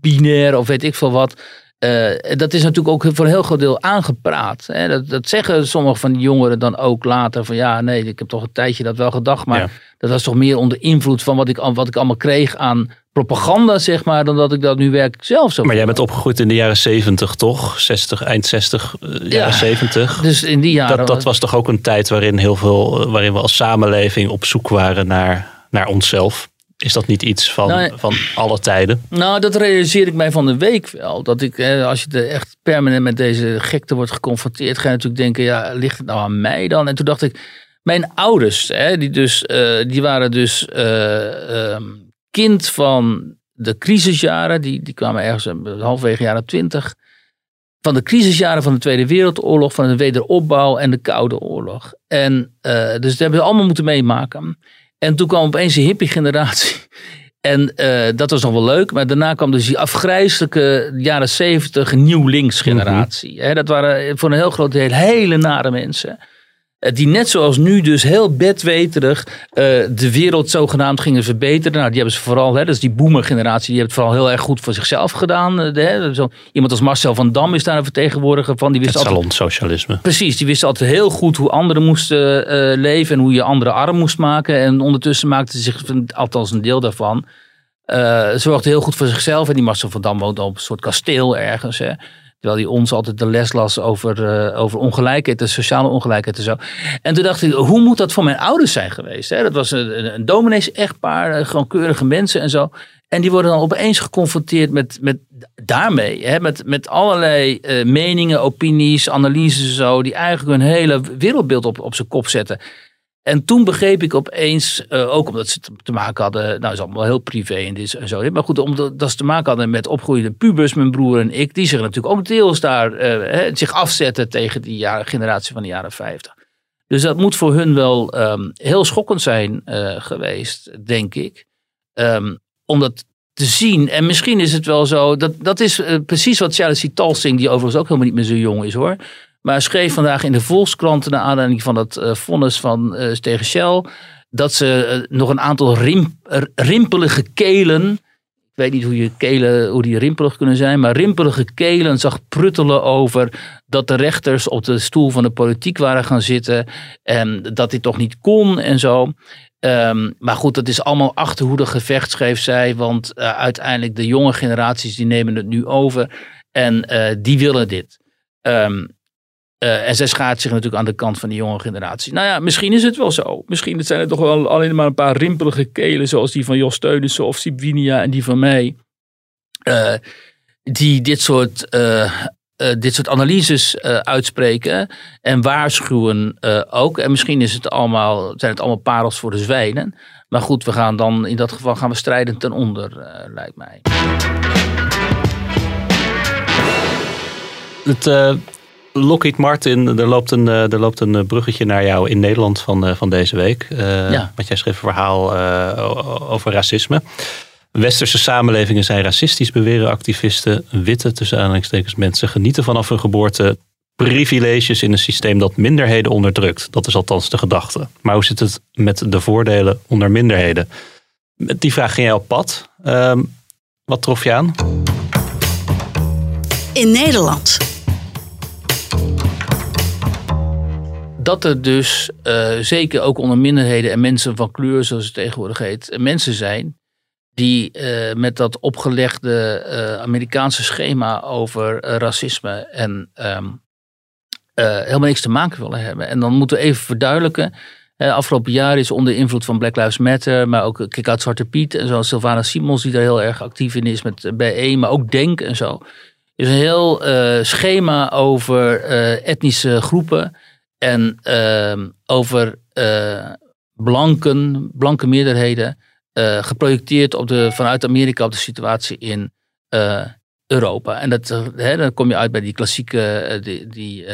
binair of weet ik veel wat. Uh, dat is natuurlijk ook voor een heel groot deel aangepraat. Hè? Dat, dat, zeggen sommige van die jongeren dan ook later. Van ja, nee, ik heb toch een tijdje dat wel gedacht. Maar ja. dat was toch meer onder invloed van wat ik, wat ik allemaal kreeg aan propaganda, zeg maar. Dan dat ik dat nu werkelijk zelf zo. Maar jij bent opgegroeid in de jaren 70, toch? 60, eind 60, uh, jaren ja, 70. Dus in die jaren. Dat, dat was toch ook een tijd waarin, heel veel, waarin we als samenleving op zoek waren naar, naar onszelf. Is dat niet iets van, nou, van alle tijden? Nou, dat realiseer ik mij van de week wel. Dat ik, als je er echt permanent met deze gekte wordt geconfronteerd, ga je natuurlijk denken, ja, ligt het nou aan mij dan? En toen dacht ik, mijn ouders, hè, die, dus, uh, die waren dus uh, um, kind van de crisisjaren. Die, die kwamen ergens halverwege jaren twintig. Van de crisisjaren van de Tweede Wereldoorlog, van de wederopbouw en de Koude Oorlog. En uh, dus dat hebben we allemaal moeten meemaken. En toen kwam opeens een hippie generatie. En uh, dat was nog wel leuk. Maar daarna kwam dus die afgrijzelijke jaren zeventig nieuw links generatie. Mm -hmm. dat waren voor een heel groot deel hele nare mensen. Die net zoals nu dus heel bedweterig uh, de wereld zogenaamd gingen verbeteren. Nou, die hebben ze vooral, hè, dat is die boomer-generatie, die heeft het vooral heel erg goed voor zichzelf gedaan. Hè. Zo, iemand als Marcel van Dam is daar een vertegenwoordiger van. Die wist het altijd, salonsocialisme. Precies, die wist altijd heel goed hoe anderen moesten uh, leven en hoe je anderen arm moest maken. En ondertussen maakte zich, althans een deel daarvan, uh, zorgde heel goed voor zichzelf. En die Marcel van Dam woonde op een soort kasteel ergens. Hè. Terwijl hij ons altijd de les las over, uh, over ongelijkheid, de sociale ongelijkheid en zo. En toen dacht ik, hoe moet dat voor mijn ouders zijn geweest? Hè? Dat was een, een dominees-echtpaar, gewoon keurige mensen en zo. En die worden dan opeens geconfronteerd met, met daarmee. Hè? Met, met allerlei uh, meningen, opinies, analyses en zo. Die eigenlijk hun hele wereldbeeld op, op zijn kop zetten. En toen begreep ik opeens, uh, ook omdat ze te maken hadden, nou is allemaal heel privé en dit en zo. Maar goed, omdat dat ze te maken hadden met opgroeiende pubers, mijn broer en ik, die zich natuurlijk ook deels daar uh, zich afzetten tegen die jaren, generatie van de jaren 50. Dus dat moet voor hun wel um, heel schokkend zijn uh, geweest, denk ik. Um, om dat te zien. En misschien is het wel zo, dat, dat is precies wat Chelsea Talsing, die overigens ook helemaal niet meer zo jong is hoor. Maar schreef vandaag in de Volkskrant naar aanleiding van dat uh, vonnis van uh, tegen Shell. Dat ze uh, nog een aantal rim, rimpelige kelen. Ik weet niet hoe, je kelen, hoe die rimpelig kunnen zijn. Maar rimpelige kelen zag pruttelen over dat de rechters op de stoel van de politiek waren gaan zitten. En dat dit toch niet kon en zo. Um, maar goed, dat is allemaal achterhoede gevecht, schreef zij. Want uiteindelijk de jonge generaties die nemen het nu over. En die willen dit. Um, uh, en zij schaart zich natuurlijk aan de kant van die jonge generatie. Nou ja, misschien is het wel zo. Misschien zijn het toch wel alleen maar een paar rimpelige kelen. Zoals die van Jos Teunissen of Sibinia en die van mij. Uh, die dit soort, uh, dit soort analyses uitspreken. En waarschuwen ook. En misschien is het allemaal, zijn het allemaal parels voor de zwijnen. Maar goed, we gaan dan in dat geval gaan we strijden ten onder, lijkt mij. Het... Lockheed Martin, er loopt, een, er loopt een bruggetje naar jou in Nederland van, van deze week. Uh, ja. Want jij schreef een verhaal uh, over racisme. Westerse samenlevingen zijn racistisch, beweren activisten. Witte, tussen aanhalingstekens, mensen genieten vanaf hun geboorte privileges in een systeem dat minderheden onderdrukt. Dat is althans de gedachte. Maar hoe zit het met de voordelen onder minderheden? Met die vraag ging jij op pad. Ehm, wat trof je aan? In Nederland. Dat er dus uh, zeker ook onder minderheden en mensen van kleur, zoals het tegenwoordig heet, mensen zijn die uh, met dat opgelegde uh, Amerikaanse schema over racisme en um, helemaal niks te maken willen hebben. En dan moeten we even verduidelijken. afgelopen jaar is onder invloed van Black Lives Matter, maar ook Kick Out Zwarte Piet en zoals Sylvana Simons, die daar heel erg actief in is met BE, maar ook Denk en zo. is een heel schema over etnische groepen en uh, over uh, blanken, blanke meerderheden, uh, geprojecteerd op de, vanuit Amerika op de situatie in uh, Europa. En dat, hè, dan kom je uit bij die klassieke, die, die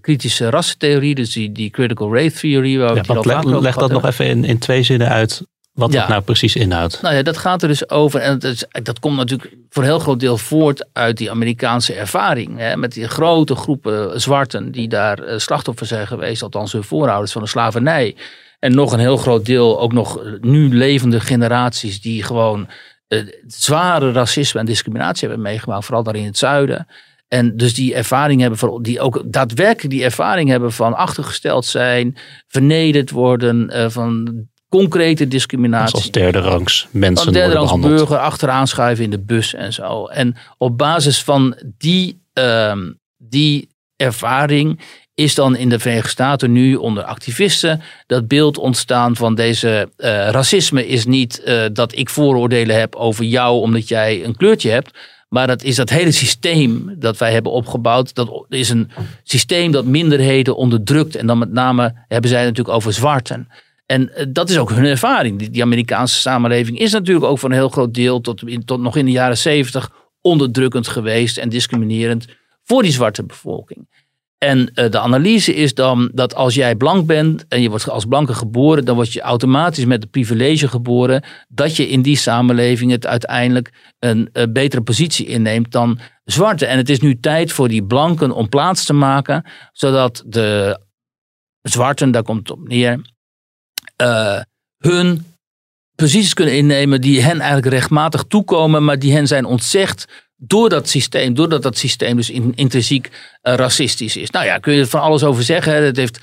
kritische rassentheorie, dus die, die critical race theory. Waar ja, we leg, leg dat nog even in, in twee zinnen uit wat ja. dat nou precies inhoudt. Nou ja, dat gaat er dus over. En dat, is, dat komt natuurlijk voor een heel groot deel voort uit die Amerikaanse ervaring. Hè, met die grote groepen zwarten die daar uh, slachtoffer zijn geweest. Althans hun voorouders van de slavernij. En nog een heel groot deel, ook nog nu levende generaties die gewoon uh, zware racisme en discriminatie hebben meegemaakt. Vooral daar in het zuiden. En dus die ervaring hebben, die ook daadwerkelijk die ervaring hebben van achtergesteld zijn, vernederd worden, van concrete discriminatie. Als derde rangs mensen Als derde rangs burger achteraan schuiven in de bus en zo. En op basis van die, uh, die ervaring is dan in de Verenigde Staten nu onder activisten dat beeld ontstaan van deze uh, racisme is niet uh, dat ik vooroordelen heb over jou omdat jij een kleurtje hebt. Maar dat is dat hele systeem dat wij hebben opgebouwd. Dat is een systeem dat minderheden onderdrukt. En dan met name hebben zij het natuurlijk over zwarten. En eh, dat is ook hun ervaring. Die, Amerikaanse samenleving is natuurlijk ook voor een heel groot deel tot, tot nog in de jaren zeventig onderdrukkend geweest en discriminerend voor die zwarte bevolking. En uh, de analyse is dan dat als jij blank bent en je wordt als blanke geboren, dan word je automatisch met het privilege geboren dat je in die samenleving het uiteindelijk een, een betere positie inneemt dan zwarte. En het is nu tijd voor die blanken om plaats te maken, zodat de zwarten, daar komt het op neer, uh, hun posities kunnen innemen die hen eigenlijk rechtmatig toekomen, maar die hen zijn ontzegd door dat systeem, doordat dat systeem dus intrinsiek uh, racistisch is. Nou ja, kun je er van alles over zeggen. Het heeft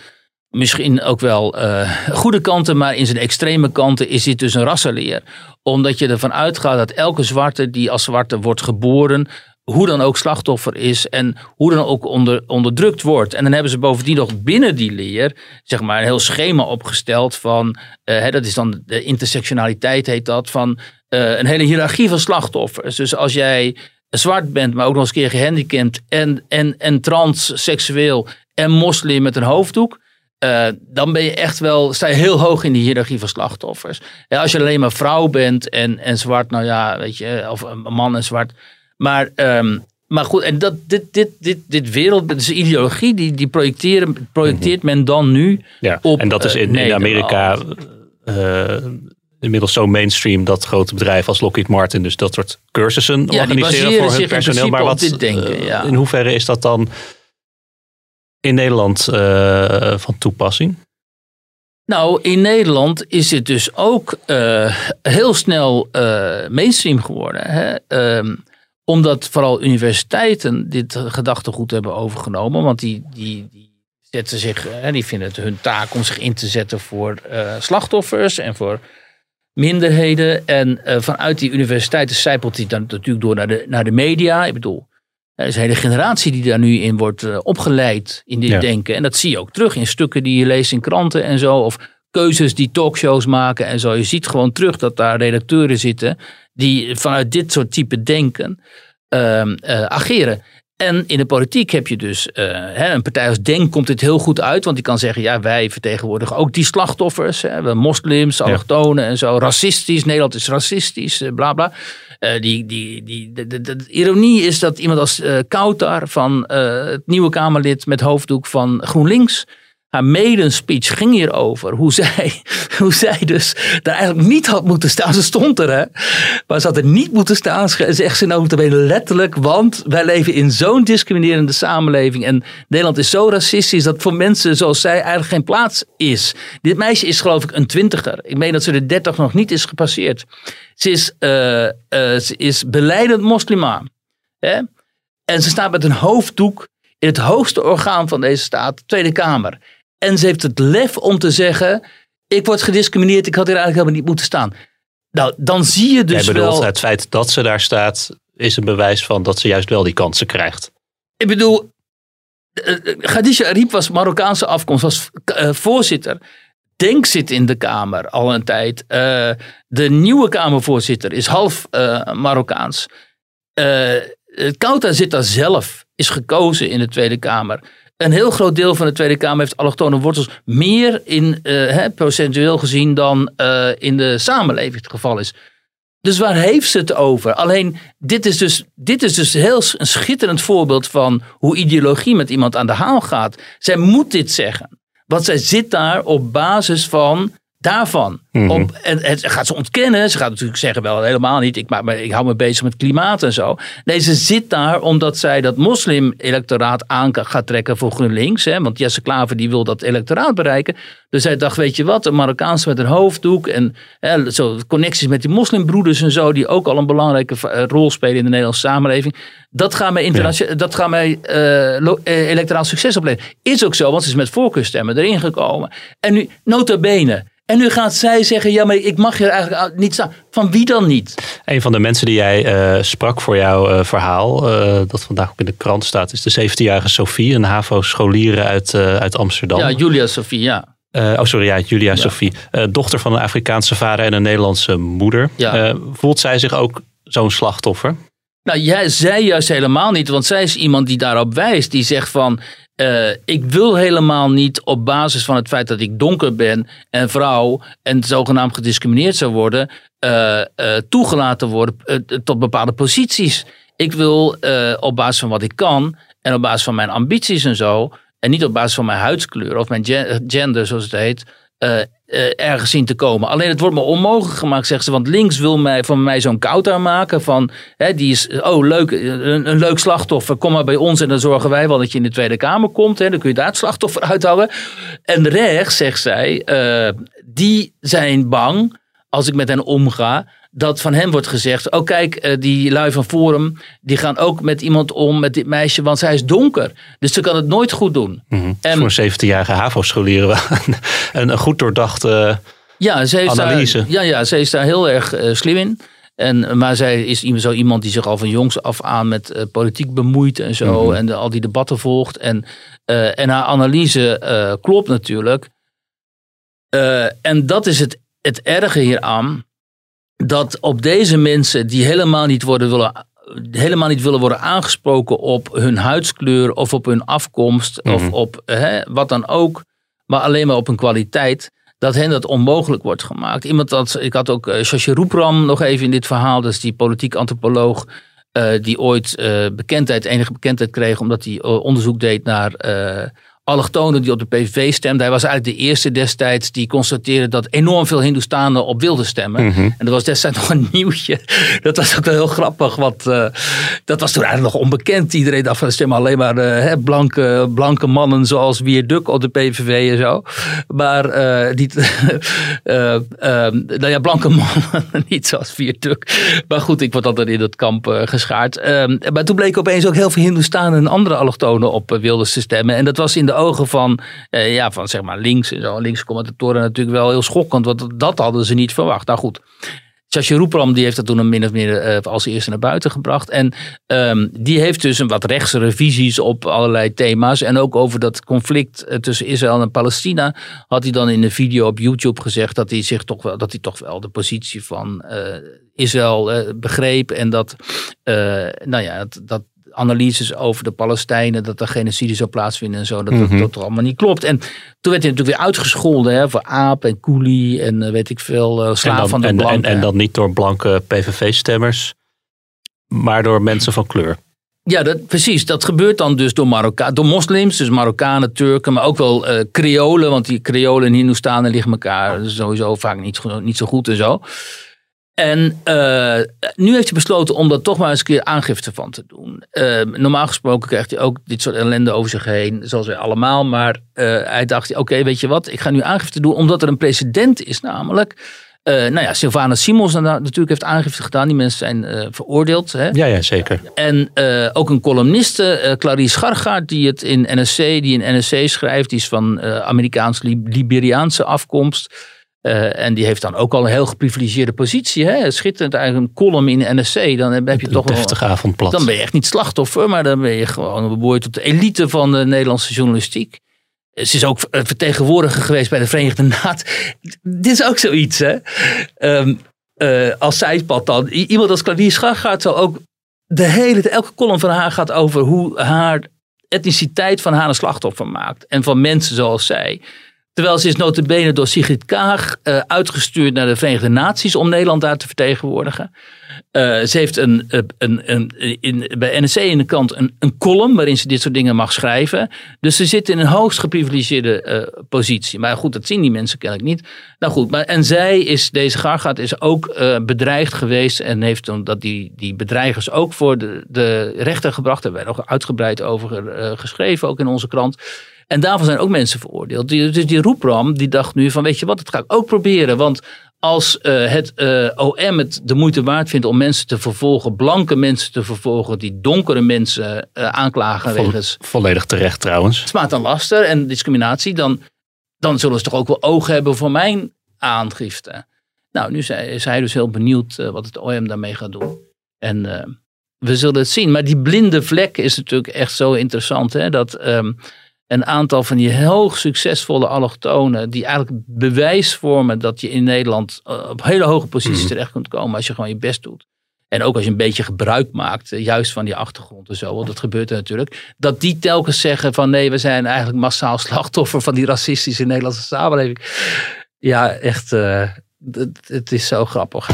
misschien ook wel uh, goede kanten, maar in zijn extreme kanten is dit dus een rassenleer. Omdat je ervan uitgaat dat elke zwarte die als zwarte wordt geboren, hoe dan ook slachtoffer is en hoe dan ook onder, onderdrukt wordt. En dan hebben ze bovendien nog binnen die leer, zeg maar, een heel schema opgesteld van, uh, hè, dat is dan de intersectionaliteit heet dat, van uh, een hele hiërarchie van slachtoffers. Dus als jij zwart bent, maar ook nog eens een keer gehandicapt en, en, en transseksueel en moslim met een hoofddoek, uh, dan ben je echt wel, sta je heel hoog in de hiërarchie van slachtoffers. Ja, als je alleen maar vrouw bent en, en zwart, nou ja, weet je, of een man en zwart, maar, um, maar goed, en dat, dit, dit, dit, dit wereld, deze ideologie, die, die projecteren, projecteert men dan nu ja, op En dat is in, in Amerika uh, inmiddels zo mainstream dat grote bedrijven als Lockheed Martin dus dat soort cursussen ja, organiseren voor hun personeel. Maar wat, dit denken, ja. in hoeverre is dat dan in Nederland uh, van toepassing? Nou, in Nederland is het dus ook uh, heel snel mainstream geworden. Hè? Uh, omdat vooral universiteiten dit gedachtegoed hebben overgenomen. Want die, die, die zetten zich, die vinden het hun taak om zich in te zetten voor uh, slachtoffers en voor minderheden. En uh, vanuit die universiteiten zijpelt die dan natuurlijk door naar de, naar de media. Ik bedoel, er is een hele generatie die daar nu in wordt uh, opgeleid in dit ja. denken. En dat zie je ook terug in stukken die je leest in kranten en zo. Of keuzes die talkshows maken en zo. Je ziet gewoon terug dat daar redacteuren zitten die vanuit dit soort type denken uh, uh, ageren. En in de politiek heb je dus uh, hè, een partij als Denk komt dit heel goed uit. Want die kan zeggen, ja, wij vertegenwoordigen ook die slachtoffers. Hè, moslims, allochtonen ja. en zo. Racistisch, Nederland is racistisch, bla bla. Uh, die, die, die, de, de, de, ironie is dat iemand als uh, Kautar van het nieuwe Kamerlid met hoofddoek van GroenLinks haar maiden speech ging hierover. Hoe zij, hoe zij dus daar eigenlijk niet had moeten staan. Ze stond er, hè. Maar ze had er niet moeten staan, zegt ze nou letterlijk. Want wij leven in zo'n discriminerende samenleving. En Nederland is zo racistisch dat voor mensen zoals zij eigenlijk geen plaats is. Dit meisje is geloof ik een twintiger. Ik meen dat ze de dertig nog niet is gepasseerd. Ze is, uh, uh, ze is beleidend moslima. Hè? En ze staat met een hoofddoek in het hoogste orgaan van deze staat, de Tweede Kamer. En ze heeft het lef om te zeggen: Ik word gediscrimineerd, ik had hier eigenlijk helemaal niet moeten staan. Nou, dan zie je dus. Bedoelt, wel... het feit dat ze daar staat, is een bewijs van dat ze juist wel die kansen krijgt. Ik bedoel, uh, Khadija Ariep was Marokkaanse afkomst, was uh, voorzitter. Denk zit in de Kamer al een tijd. Uh, de nieuwe Kamervoorzitter is half Marokkaans. Kouta zit daar zelf, is gekozen in de Tweede Kamer een heel groot deel van de Tweede Kamer heeft allochtone wortels. Meer in, uh, procentueel gezien dan uh, in de samenleving het geval is. Dus waar heeft ze het over? Alleen, dit is dus, dit is dus heel een schitterend voorbeeld van hoe ideologie met iemand aan de haal gaat. Zij moet dit zeggen. Want zij zit daar op basis van daarvan. Mm -hmm. Op, en het gaat ze ontkennen. Ze gaat natuurlijk zeggen, wel helemaal niet. Ik, maak me, ik hou me bezig met klimaat en zo. Nee, ze zit daar omdat zij dat moslim-electoraat aan gaat trekken voor GroenLinks. Hè? Want Jesse Klaver die wil dat electoraat bereiken. Dus zij dacht, weet je wat, een Marokkaanse met een hoofddoek. En hè, zo, connecties met die moslimbroeders en zo. Die ook al een belangrijke rol spelen in de Nederlandse samenleving. Dat gaat mij, internationaal, ja. dat gaat mij uh, electoraal succes opleveren. Is ook zo, want ze is met voorkeurstemmen erin gekomen. En nu, nota bene... En nu gaat zij zeggen, ja, maar ik mag hier eigenlijk niet staan. Van wie dan niet? Een van de mensen die jij uh, sprak voor jouw uh, verhaal, uh, dat vandaag ook in de krant staat, is de 17-jarige Sophie, een HAVO-scholiere uit, uit Amsterdam. Ja, Julia Sophie, ja. oh, sorry, ja, Julia ja. Sophie. dochter van een Afrikaanse vader en een Nederlandse moeder. Ja. voelt zij zich ook zo'n slachtoffer? Nou, jij, zij juist helemaal niet, want zij is iemand die daarop wijst. Die zegt van, uh, ik wil helemaal niet op basis van het feit dat ik donker ben en vrouw en zogenaamd gediscrimineerd zou worden, uh, uh, toegelaten worden tot bepaalde posities. Ik wil op basis van wat ik kan en op basis van mijn ambities en zo, en niet op basis van mijn huidskleur of mijn gender, zoals het heet, ergens zien te komen. Alleen het wordt me onmogelijk gemaakt, zegt ze. Want links wil mij, van mij zo'n kouter maken. Van, hè, die is, oh leuk, een, een, leuk slachtoffer. Kom maar bij ons en dan zorgen wij wel dat je in de Tweede Kamer komt. Hè, dan kun je daar het slachtoffer uithouden. En rechts, zegt zij, uh, die zijn bang als ik met hen omga dat van hem wordt gezegd: Oh, kijk, die lui van Forum. die gaan ook met iemand om, met dit meisje, want zij is donker. Dus ze kan het nooit goed doen. Mm-hmm. en, Voor een 17-jarige HAVO-scholieren een, een goed doordachte ja, ze heeft analyse. Daar, ja, ja, ze is daar heel erg uh, slim in. En, maar zij is zo iemand die zich al van jongs af aan met uh, politiek bemoeit en zo. Mm-hmm. En de, al die debatten volgt. En, uh, en haar analyse klopt natuurlijk. en dat is het, het erge hieraan dat op deze mensen die helemaal niet, worden willen, helemaal niet willen worden aangesproken op hun huidskleur of op hun afkomst of op hè, wat dan ook, maar alleen maar op hun kwaliteit, dat hen dat onmogelijk wordt gemaakt. Iemand dat, ik had ook uh, Shashi Roepram nog even in dit verhaal, dat is die politiek antropoloog. Uh, die ooit uh, bekendheid, enige bekendheid kreeg omdat hij onderzoek deed naar allochtonen die op de PVV stemden. Hij was eigenlijk de eerste destijds die constateerde dat enorm veel Hindoestanen op wilden stemmen. Mhm. En dat was destijds nog een nieuwtje. Dat was ook wel heel grappig, want uh, dat was toen eigenlijk nog onbekend. Iedereen dacht van stemmen alleen maar uh, blanke, blanke mannen zoals Wierduk op de PVV en zo. Maar uh, niet, nou ja, blanke mannen, niet zoals Wierduk. Maar goed, ik word altijd in dat kamp geschaard. Ehm, maar toen bleek opeens ook heel veel Hindoestanen en andere allochtonen op wilden stemmen. En dat was in de ogen van, uh, ja, van zeg maar links en zo, linkse commentatoren natuurlijk wel heel schokkend, want dat hadden ze niet verwacht. Nou goed, Shashi Roepram die heeft dat toen een min of meer uh, als eerste naar buiten gebracht. En um, die heeft dus een wat rechtsere visies op allerlei thema's. En ook over dat conflict uh, tussen Israël en Palestina had hij dan in een video op YouTube gezegd dat hij zich toch wel, dat hij toch wel de positie van Israël begreep. En dat, nou ja, dat analyses over de Palestijnen, dat er genocide zou plaatsvinden en zo, dat mm-hmm. dat, dat allemaal niet klopt. En toen werd hij natuurlijk weer uitgescholden hè, voor aap en koelie en uh, weet ik veel, uh, slaaf van de en, blanken. En, en dan niet door blanke PVV-stemmers, maar door mensen van kleur. Ja, dat, precies. Dat gebeurt dan dus door, Marokka door moslims, dus Marokkanen, Turken, maar ook wel uh, Creolen. Want die Creolen en Hindoestanen liggen elkaar sowieso vaak niet, niet zo goed en zo. En uh, nu heeft hij besloten om daar toch maar eens een keer aangifte van te doen. Uh, normaal gesproken krijgt hij ook dit soort ellende over zich heen, zoals wij allemaal. Maar hij dacht, oké, weet je wat, ik ga nu aangifte doen omdat er een precedent is namelijk. Uh, nou ja, Sylvana Simons natuurlijk heeft aangifte gedaan. Die mensen zijn uh, veroordeeld. Hè? Ja, ja, zeker. En uh, ook een columniste, Clarice Schargaard, die het in NSC, die in NSC schrijft. Die is van Amerikaans-Liberiaanse afkomst. En die heeft dan ook al een heel geprivilegeerde positie. Hè? Schitterend eigenlijk een column in NSC. Dan heb je een toch deftige. Dan ben je echt niet slachtoffer, maar dan ben je gewoon behoord tot de elite van de Nederlandse journalistiek. Ze is ook vertegenwoordiger geweest bij de Verenigde Naties. Dit is ook zoiets, hè? Um, uh, als zijpad dan. Iemand als Claudia Schach gaat zo ook. De hele, elke column van haar gaat over hoe haar etniciteit van haar een slachtoffer maakt. En van mensen zoals zij. Terwijl ze is notabene door Sigrid Kaag uh, uitgestuurd naar de Verenigde Naties om Nederland daar te vertegenwoordigen. Uh, ze heeft een, een, een, in, bij NSC in de kant een, een column waarin ze dit soort dingen mag schrijven. Dus ze zit in een hoogst geprivilegeerde positie. Maar goed, dat zien die mensen kennelijk niet. Nou goed, maar, en zij is, deze Gargaard is ook bedreigd geweest en heeft toen dat die, die bedreigers ook voor de, de rechter gebracht. Daar hebben nog uitgebreid over geschreven, ook in onze krant. En daarvan zijn ook mensen veroordeeld. Dus die roepram die dacht nu van weet je wat, dat ga ik ook proberen. Want als uh, het uh, OM het de moeite waard vindt om mensen te vervolgen, blanke mensen te vervolgen, die donkere mensen uh, aanklagen Vo wegens. Volledig terecht trouwens. Smaad aan laster en discriminatie, dan, dan zullen ze toch ook wel oog hebben voor mijn aangifte. Nou, nu is hij dus heel benieuwd wat het OM daarmee gaat doen. En we zullen het zien. Maar die blinde vlek is natuurlijk echt zo interessant. Hè? Dat um, een aantal van die hoog succesvolle allochtonen, die eigenlijk bewijs vormen dat je in Nederland eh, op hele hoge posities mm. terecht kunt komen als je gewoon je best doet. En ook als je een beetje gebruik maakt, eh, juist van die achtergrond en zo, want dat gebeurt er natuurlijk. Dat die telkens zeggen van nee, we zijn eigenlijk massaal slachtoffer van die racistische Nederlandse samenleving. Ja, echt, uh, het, het is zo grappig.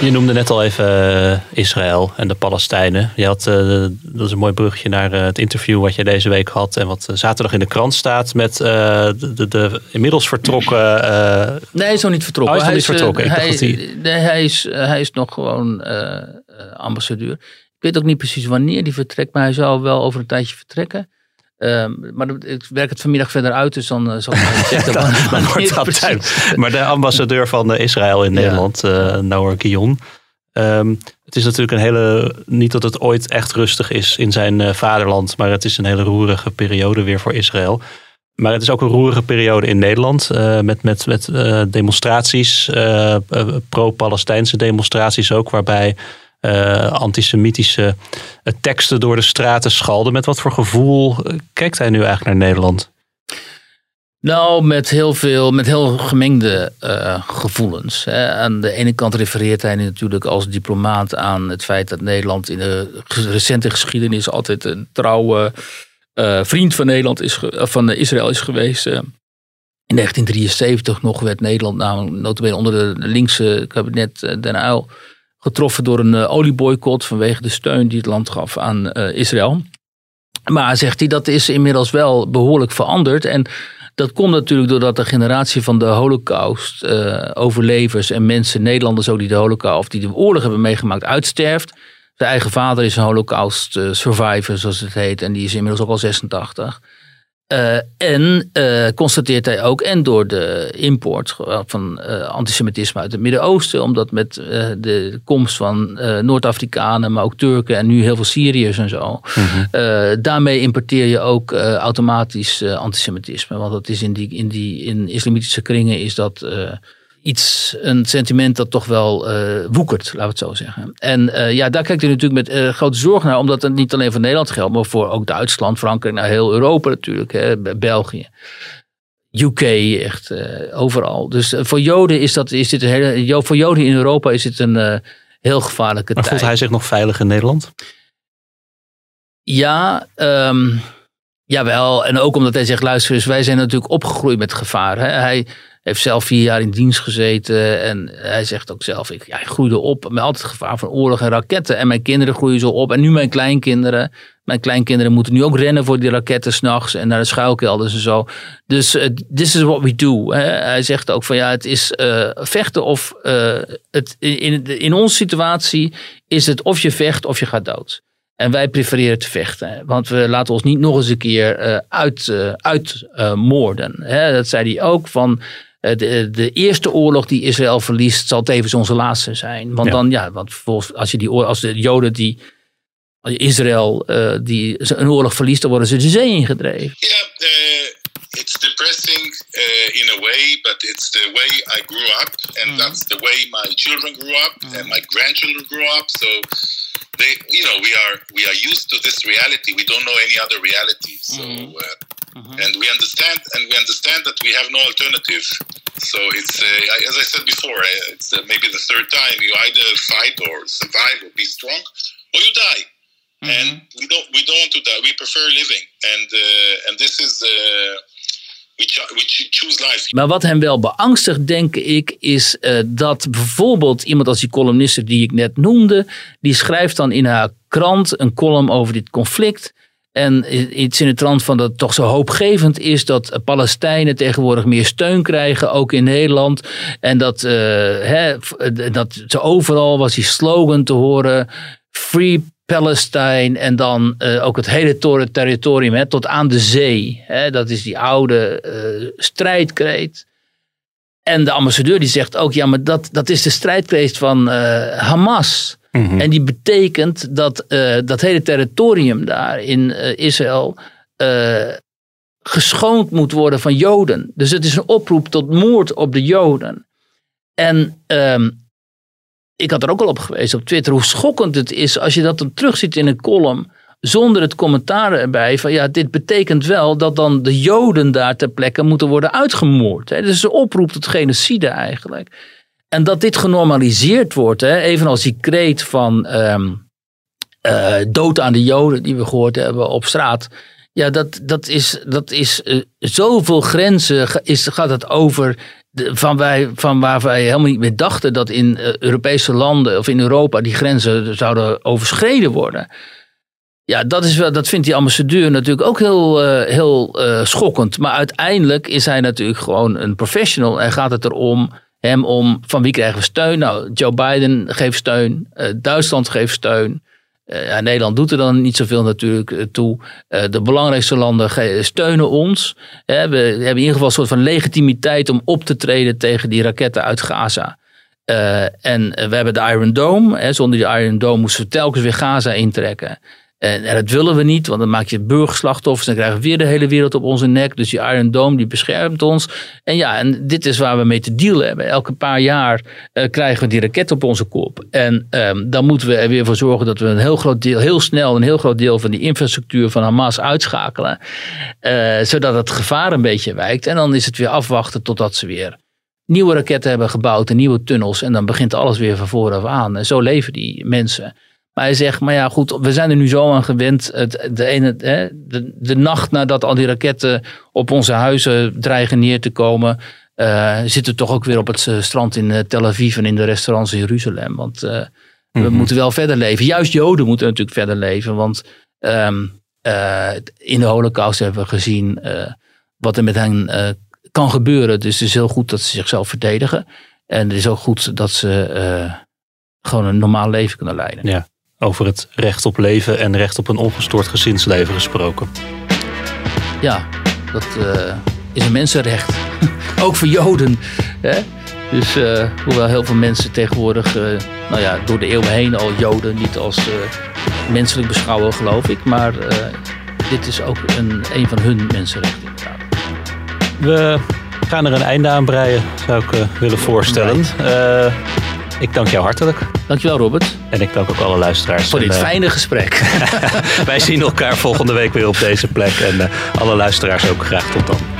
Je noemde net al even uh, Israël en de Palestijnen. Je had, uh, dat is een mooi brugje naar uh, het interview wat je deze week had. En wat zaterdag in de krant staat met de, de, de, inmiddels vertrokken... nee, hij is nog niet vertrokken. Oh, hij is nog niet vertrokken. Hij, hij, nee, hij, is, hij is nog gewoon ambassadeur. Ik weet ook niet precies wanneer hij vertrekt. Maar hij zou wel over een tijdje vertrekken. Um, maar ik werk het vanmiddag verder uit, dus dan uh, zal ik dan, dan wordt dat tijd. Maar de ambassadeur van uh, Israël in ja. Nederland, uh, Noor Guillon. Um, het is natuurlijk een hele, niet dat het ooit echt rustig is in zijn vaderland, maar het is een hele roerige periode weer voor Israël. Maar het is ook een roerige periode in Nederland met, met, met demonstraties, pro-Palestijnse demonstraties ook, waarbij uh, antisemitische uh, teksten door de straten schalden. Met wat voor gevoel kijkt hij nu eigenlijk naar Nederland? Nou, met heel veel, met heel gemengde gevoelens. Hè. Aan de ene kant refereert hij natuurlijk als diplomaat aan het feit dat Nederland in de recente geschiedenis altijd een trouwe vriend van Nederland is, van Israël is geweest. in 1973 nog werd Nederland namelijk notabene onder de linkse kabinet Den Uyl getroffen door een uh, olieboycott vanwege de steun die het land gaf aan uh, Israël. Maar zegt hij, dat is inmiddels wel behoorlijk veranderd. En dat komt natuurlijk doordat de generatie van de holocaust uh, overlevers en mensen, Nederlanders ook die de holocaust, die de oorlog hebben meegemaakt, uitsterft. Zijn eigen vader is een holocaust survivor, zoals het heet. En die is inmiddels ook al 86. Uh, en uh, constateert hij ook, en door de import van uh, antisemitisme uit het Midden-Oosten, omdat met de komst van Noord-Afrikanen, maar ook Turken en nu heel veel Syriërs en zo, -hmm. daarmee importeer je ook automatisch antisemitisme. Want dat is in, die, in, die, in islamitische kringen is dat iets, een sentiment dat toch wel uh, woekert, laten we het zo zeggen. En uh, ja, daar kijkt u natuurlijk met uh, grote zorg naar, omdat het niet alleen voor Nederland geldt, maar voor ook Duitsland, Frankrijk, naar heel Europa natuurlijk, hè, België. UK, echt overal. Dus voor Joden is, dat, is dit een hele. Voor Joden in Europa is dit een heel gevaarlijke maar tijd. voelt hij zich nog veilig in Nederland? Ja, um, jawel. En ook omdat hij zegt: luister eens, wij zijn natuurlijk opgegroeid met gevaar. Hè? Hij Heeft zelf vier jaar in dienst gezeten. En hij zegt ook zelf, ik, ja, groeide op met altijd gevaar van oorlog en raketten. En mijn kinderen groeien zo op. En nu mijn kleinkinderen. Mijn kleinkinderen moeten nu ook rennen voor die raketten s'nachts en naar de schuilkelders en zo. Dus uh, this is what we do. Hij zegt ook van ja, het is uh, vechten of uh, het, in, in onze situatie is het of je vecht of je gaat dood. En wij prefereren te vechten. Want we laten ons niet nog eens een keer uit, uitmoorden. Uh, dat zei hij ook van. De, de, eerste oorlog die Israël verliest, zal tevens onze laatste zijn. Want ja. dan, ja, want als, je die, als de Joden die Israël die een oorlog verliest, dan worden ze de zee ingedreven. Ja, yeah, it's depressing in a way, but it's the way I grew up, and mm. that's the way my children grew up, mm. and my grandchildren grew up. So they, you know, we are we are used to this reality. We don't know any other reality. So, mm-hmm. Uh, mm-hmm. and we understand, and we understand that we have no alternative. So it's, uh, as I said before, uh, it's uh, maybe the third time you either fight or survive or be strong, or you die. Mm-hmm. And we don't we don't want to die. We prefer living, and uh, and this is. Uh, we choose life. Maar wat hem wel beangstigt, denk ik, is uh, dat bijvoorbeeld iemand als die columniste die ik net noemde, die schrijft dan in haar krant een column over dit conflict. En iets in de trant van dat het toch zo hoopgevend is dat Palestijnen tegenwoordig meer steun krijgen, ook in Nederland. En dat, uh, hè, dat overal was die slogan te horen: Free Palestine en dan uh, ook het hele territorium tot aan de zee. Dat is die oude uh, strijdkreet. En de ambassadeur die zegt ook, ja, maar dat, dat is de strijdkreet van Hamas. -hmm. En die betekent dat dat hele territorium daar in Israël geschoond moet worden van Joden. Dus het is een oproep tot moord op de Joden. En um, ik had er ook al op gewezen op Twitter, hoe schokkend het is als je dat dan terugziet in een column. Zonder het commentaar erbij van ja, dit betekent wel dat dan de Joden daar ter plekke moeten worden uitgemoord. Hè. Dus een oproep tot genocide eigenlijk. En dat dit genormaliseerd wordt, hè, evenals die kreet van um, uh, dood aan de Joden die we gehoord hebben op straat. Ja, dat, dat is, dat is uh, zoveel grenzen is, gaat het over van, wij, van waar wij helemaal niet meer dachten dat in uh, Europese landen of in Europa die grenzen zouden overschreden worden. Ja, dat, is wel, dat vindt die ambassadeur natuurlijk ook heel, heel schokkend. Maar uiteindelijk is hij natuurlijk gewoon een professional en gaat het erom hem om van wie krijgen we steun? Nou, Joe Biden geeft steun, Duitsland geeft steun. Ja, Nederland doet er dan niet zoveel natuurlijk uh, toe. De belangrijkste landen steunen ons. we hebben in ieder geval een soort van legitimiteit om op te treden tegen die raketten uit Gaza. en we hebben de Iron Dome. Zonder die Iron Dome moesten we telkens weer Gaza intrekken. En, dat willen we niet, want dan maak je burgerslachtoffers. Dan krijgen we weer de hele wereld op onze nek. Dus die Iron Dome die beschermt ons. En ja, en dit is waar we mee te dealen hebben. Elke paar jaar uh, krijgen we die raket op onze kop. En um, dan moeten we er weer voor zorgen dat we een heel groot deel, heel snel een heel groot deel van die infrastructuur van Hamas uitschakelen. Uh, zodat het gevaar een beetje wijkt. En dan is het weer afwachten totdat ze weer nieuwe raketten hebben gebouwd en nieuwe tunnels. En dan begint alles weer van vooraf aan. En zo leven die mensen. Maar hij zegt, maar ja goed, we zijn er nu zo aan gewend. Het, de, ene, hè, de, de nacht nadat al die raketten op onze huizen dreigen neer te komen... Uh, zitten toch ook weer op het eh, strand in uh, Tel Aviv en in de restaurants in Jeruzalem. Want uh, mm -hmm. we moeten wel verder leven. Juist Joden moeten natuurlijk verder leven. Want um, in de holocaust hebben we gezien wat er met hen kan gebeuren. Dus het is heel goed dat ze zichzelf verdedigen. En het is ook goed dat ze gewoon een normaal leven kunnen leiden. Ja over het recht op leven en recht op een ongestoord gezinsleven gesproken. Ja, dat uh, is een mensenrecht. Ook voor Joden. Hè? Dus uh, hoewel heel veel mensen tegenwoordig, uh, nou ja, door de eeuwen heen al Joden niet als menselijk beschouwen, geloof ik. Maar dit is ook een, een van hun mensenrechten. We gaan er een einde aan breien, zou ik willen voorstellen. Ik dank jou hartelijk. Dankjewel Robert. En ik dank ook alle luisteraars. Voor dit en, uh, fijne gesprek. wij zien elkaar volgende week weer op deze plek. En uh, alle luisteraars ook graag tot dan.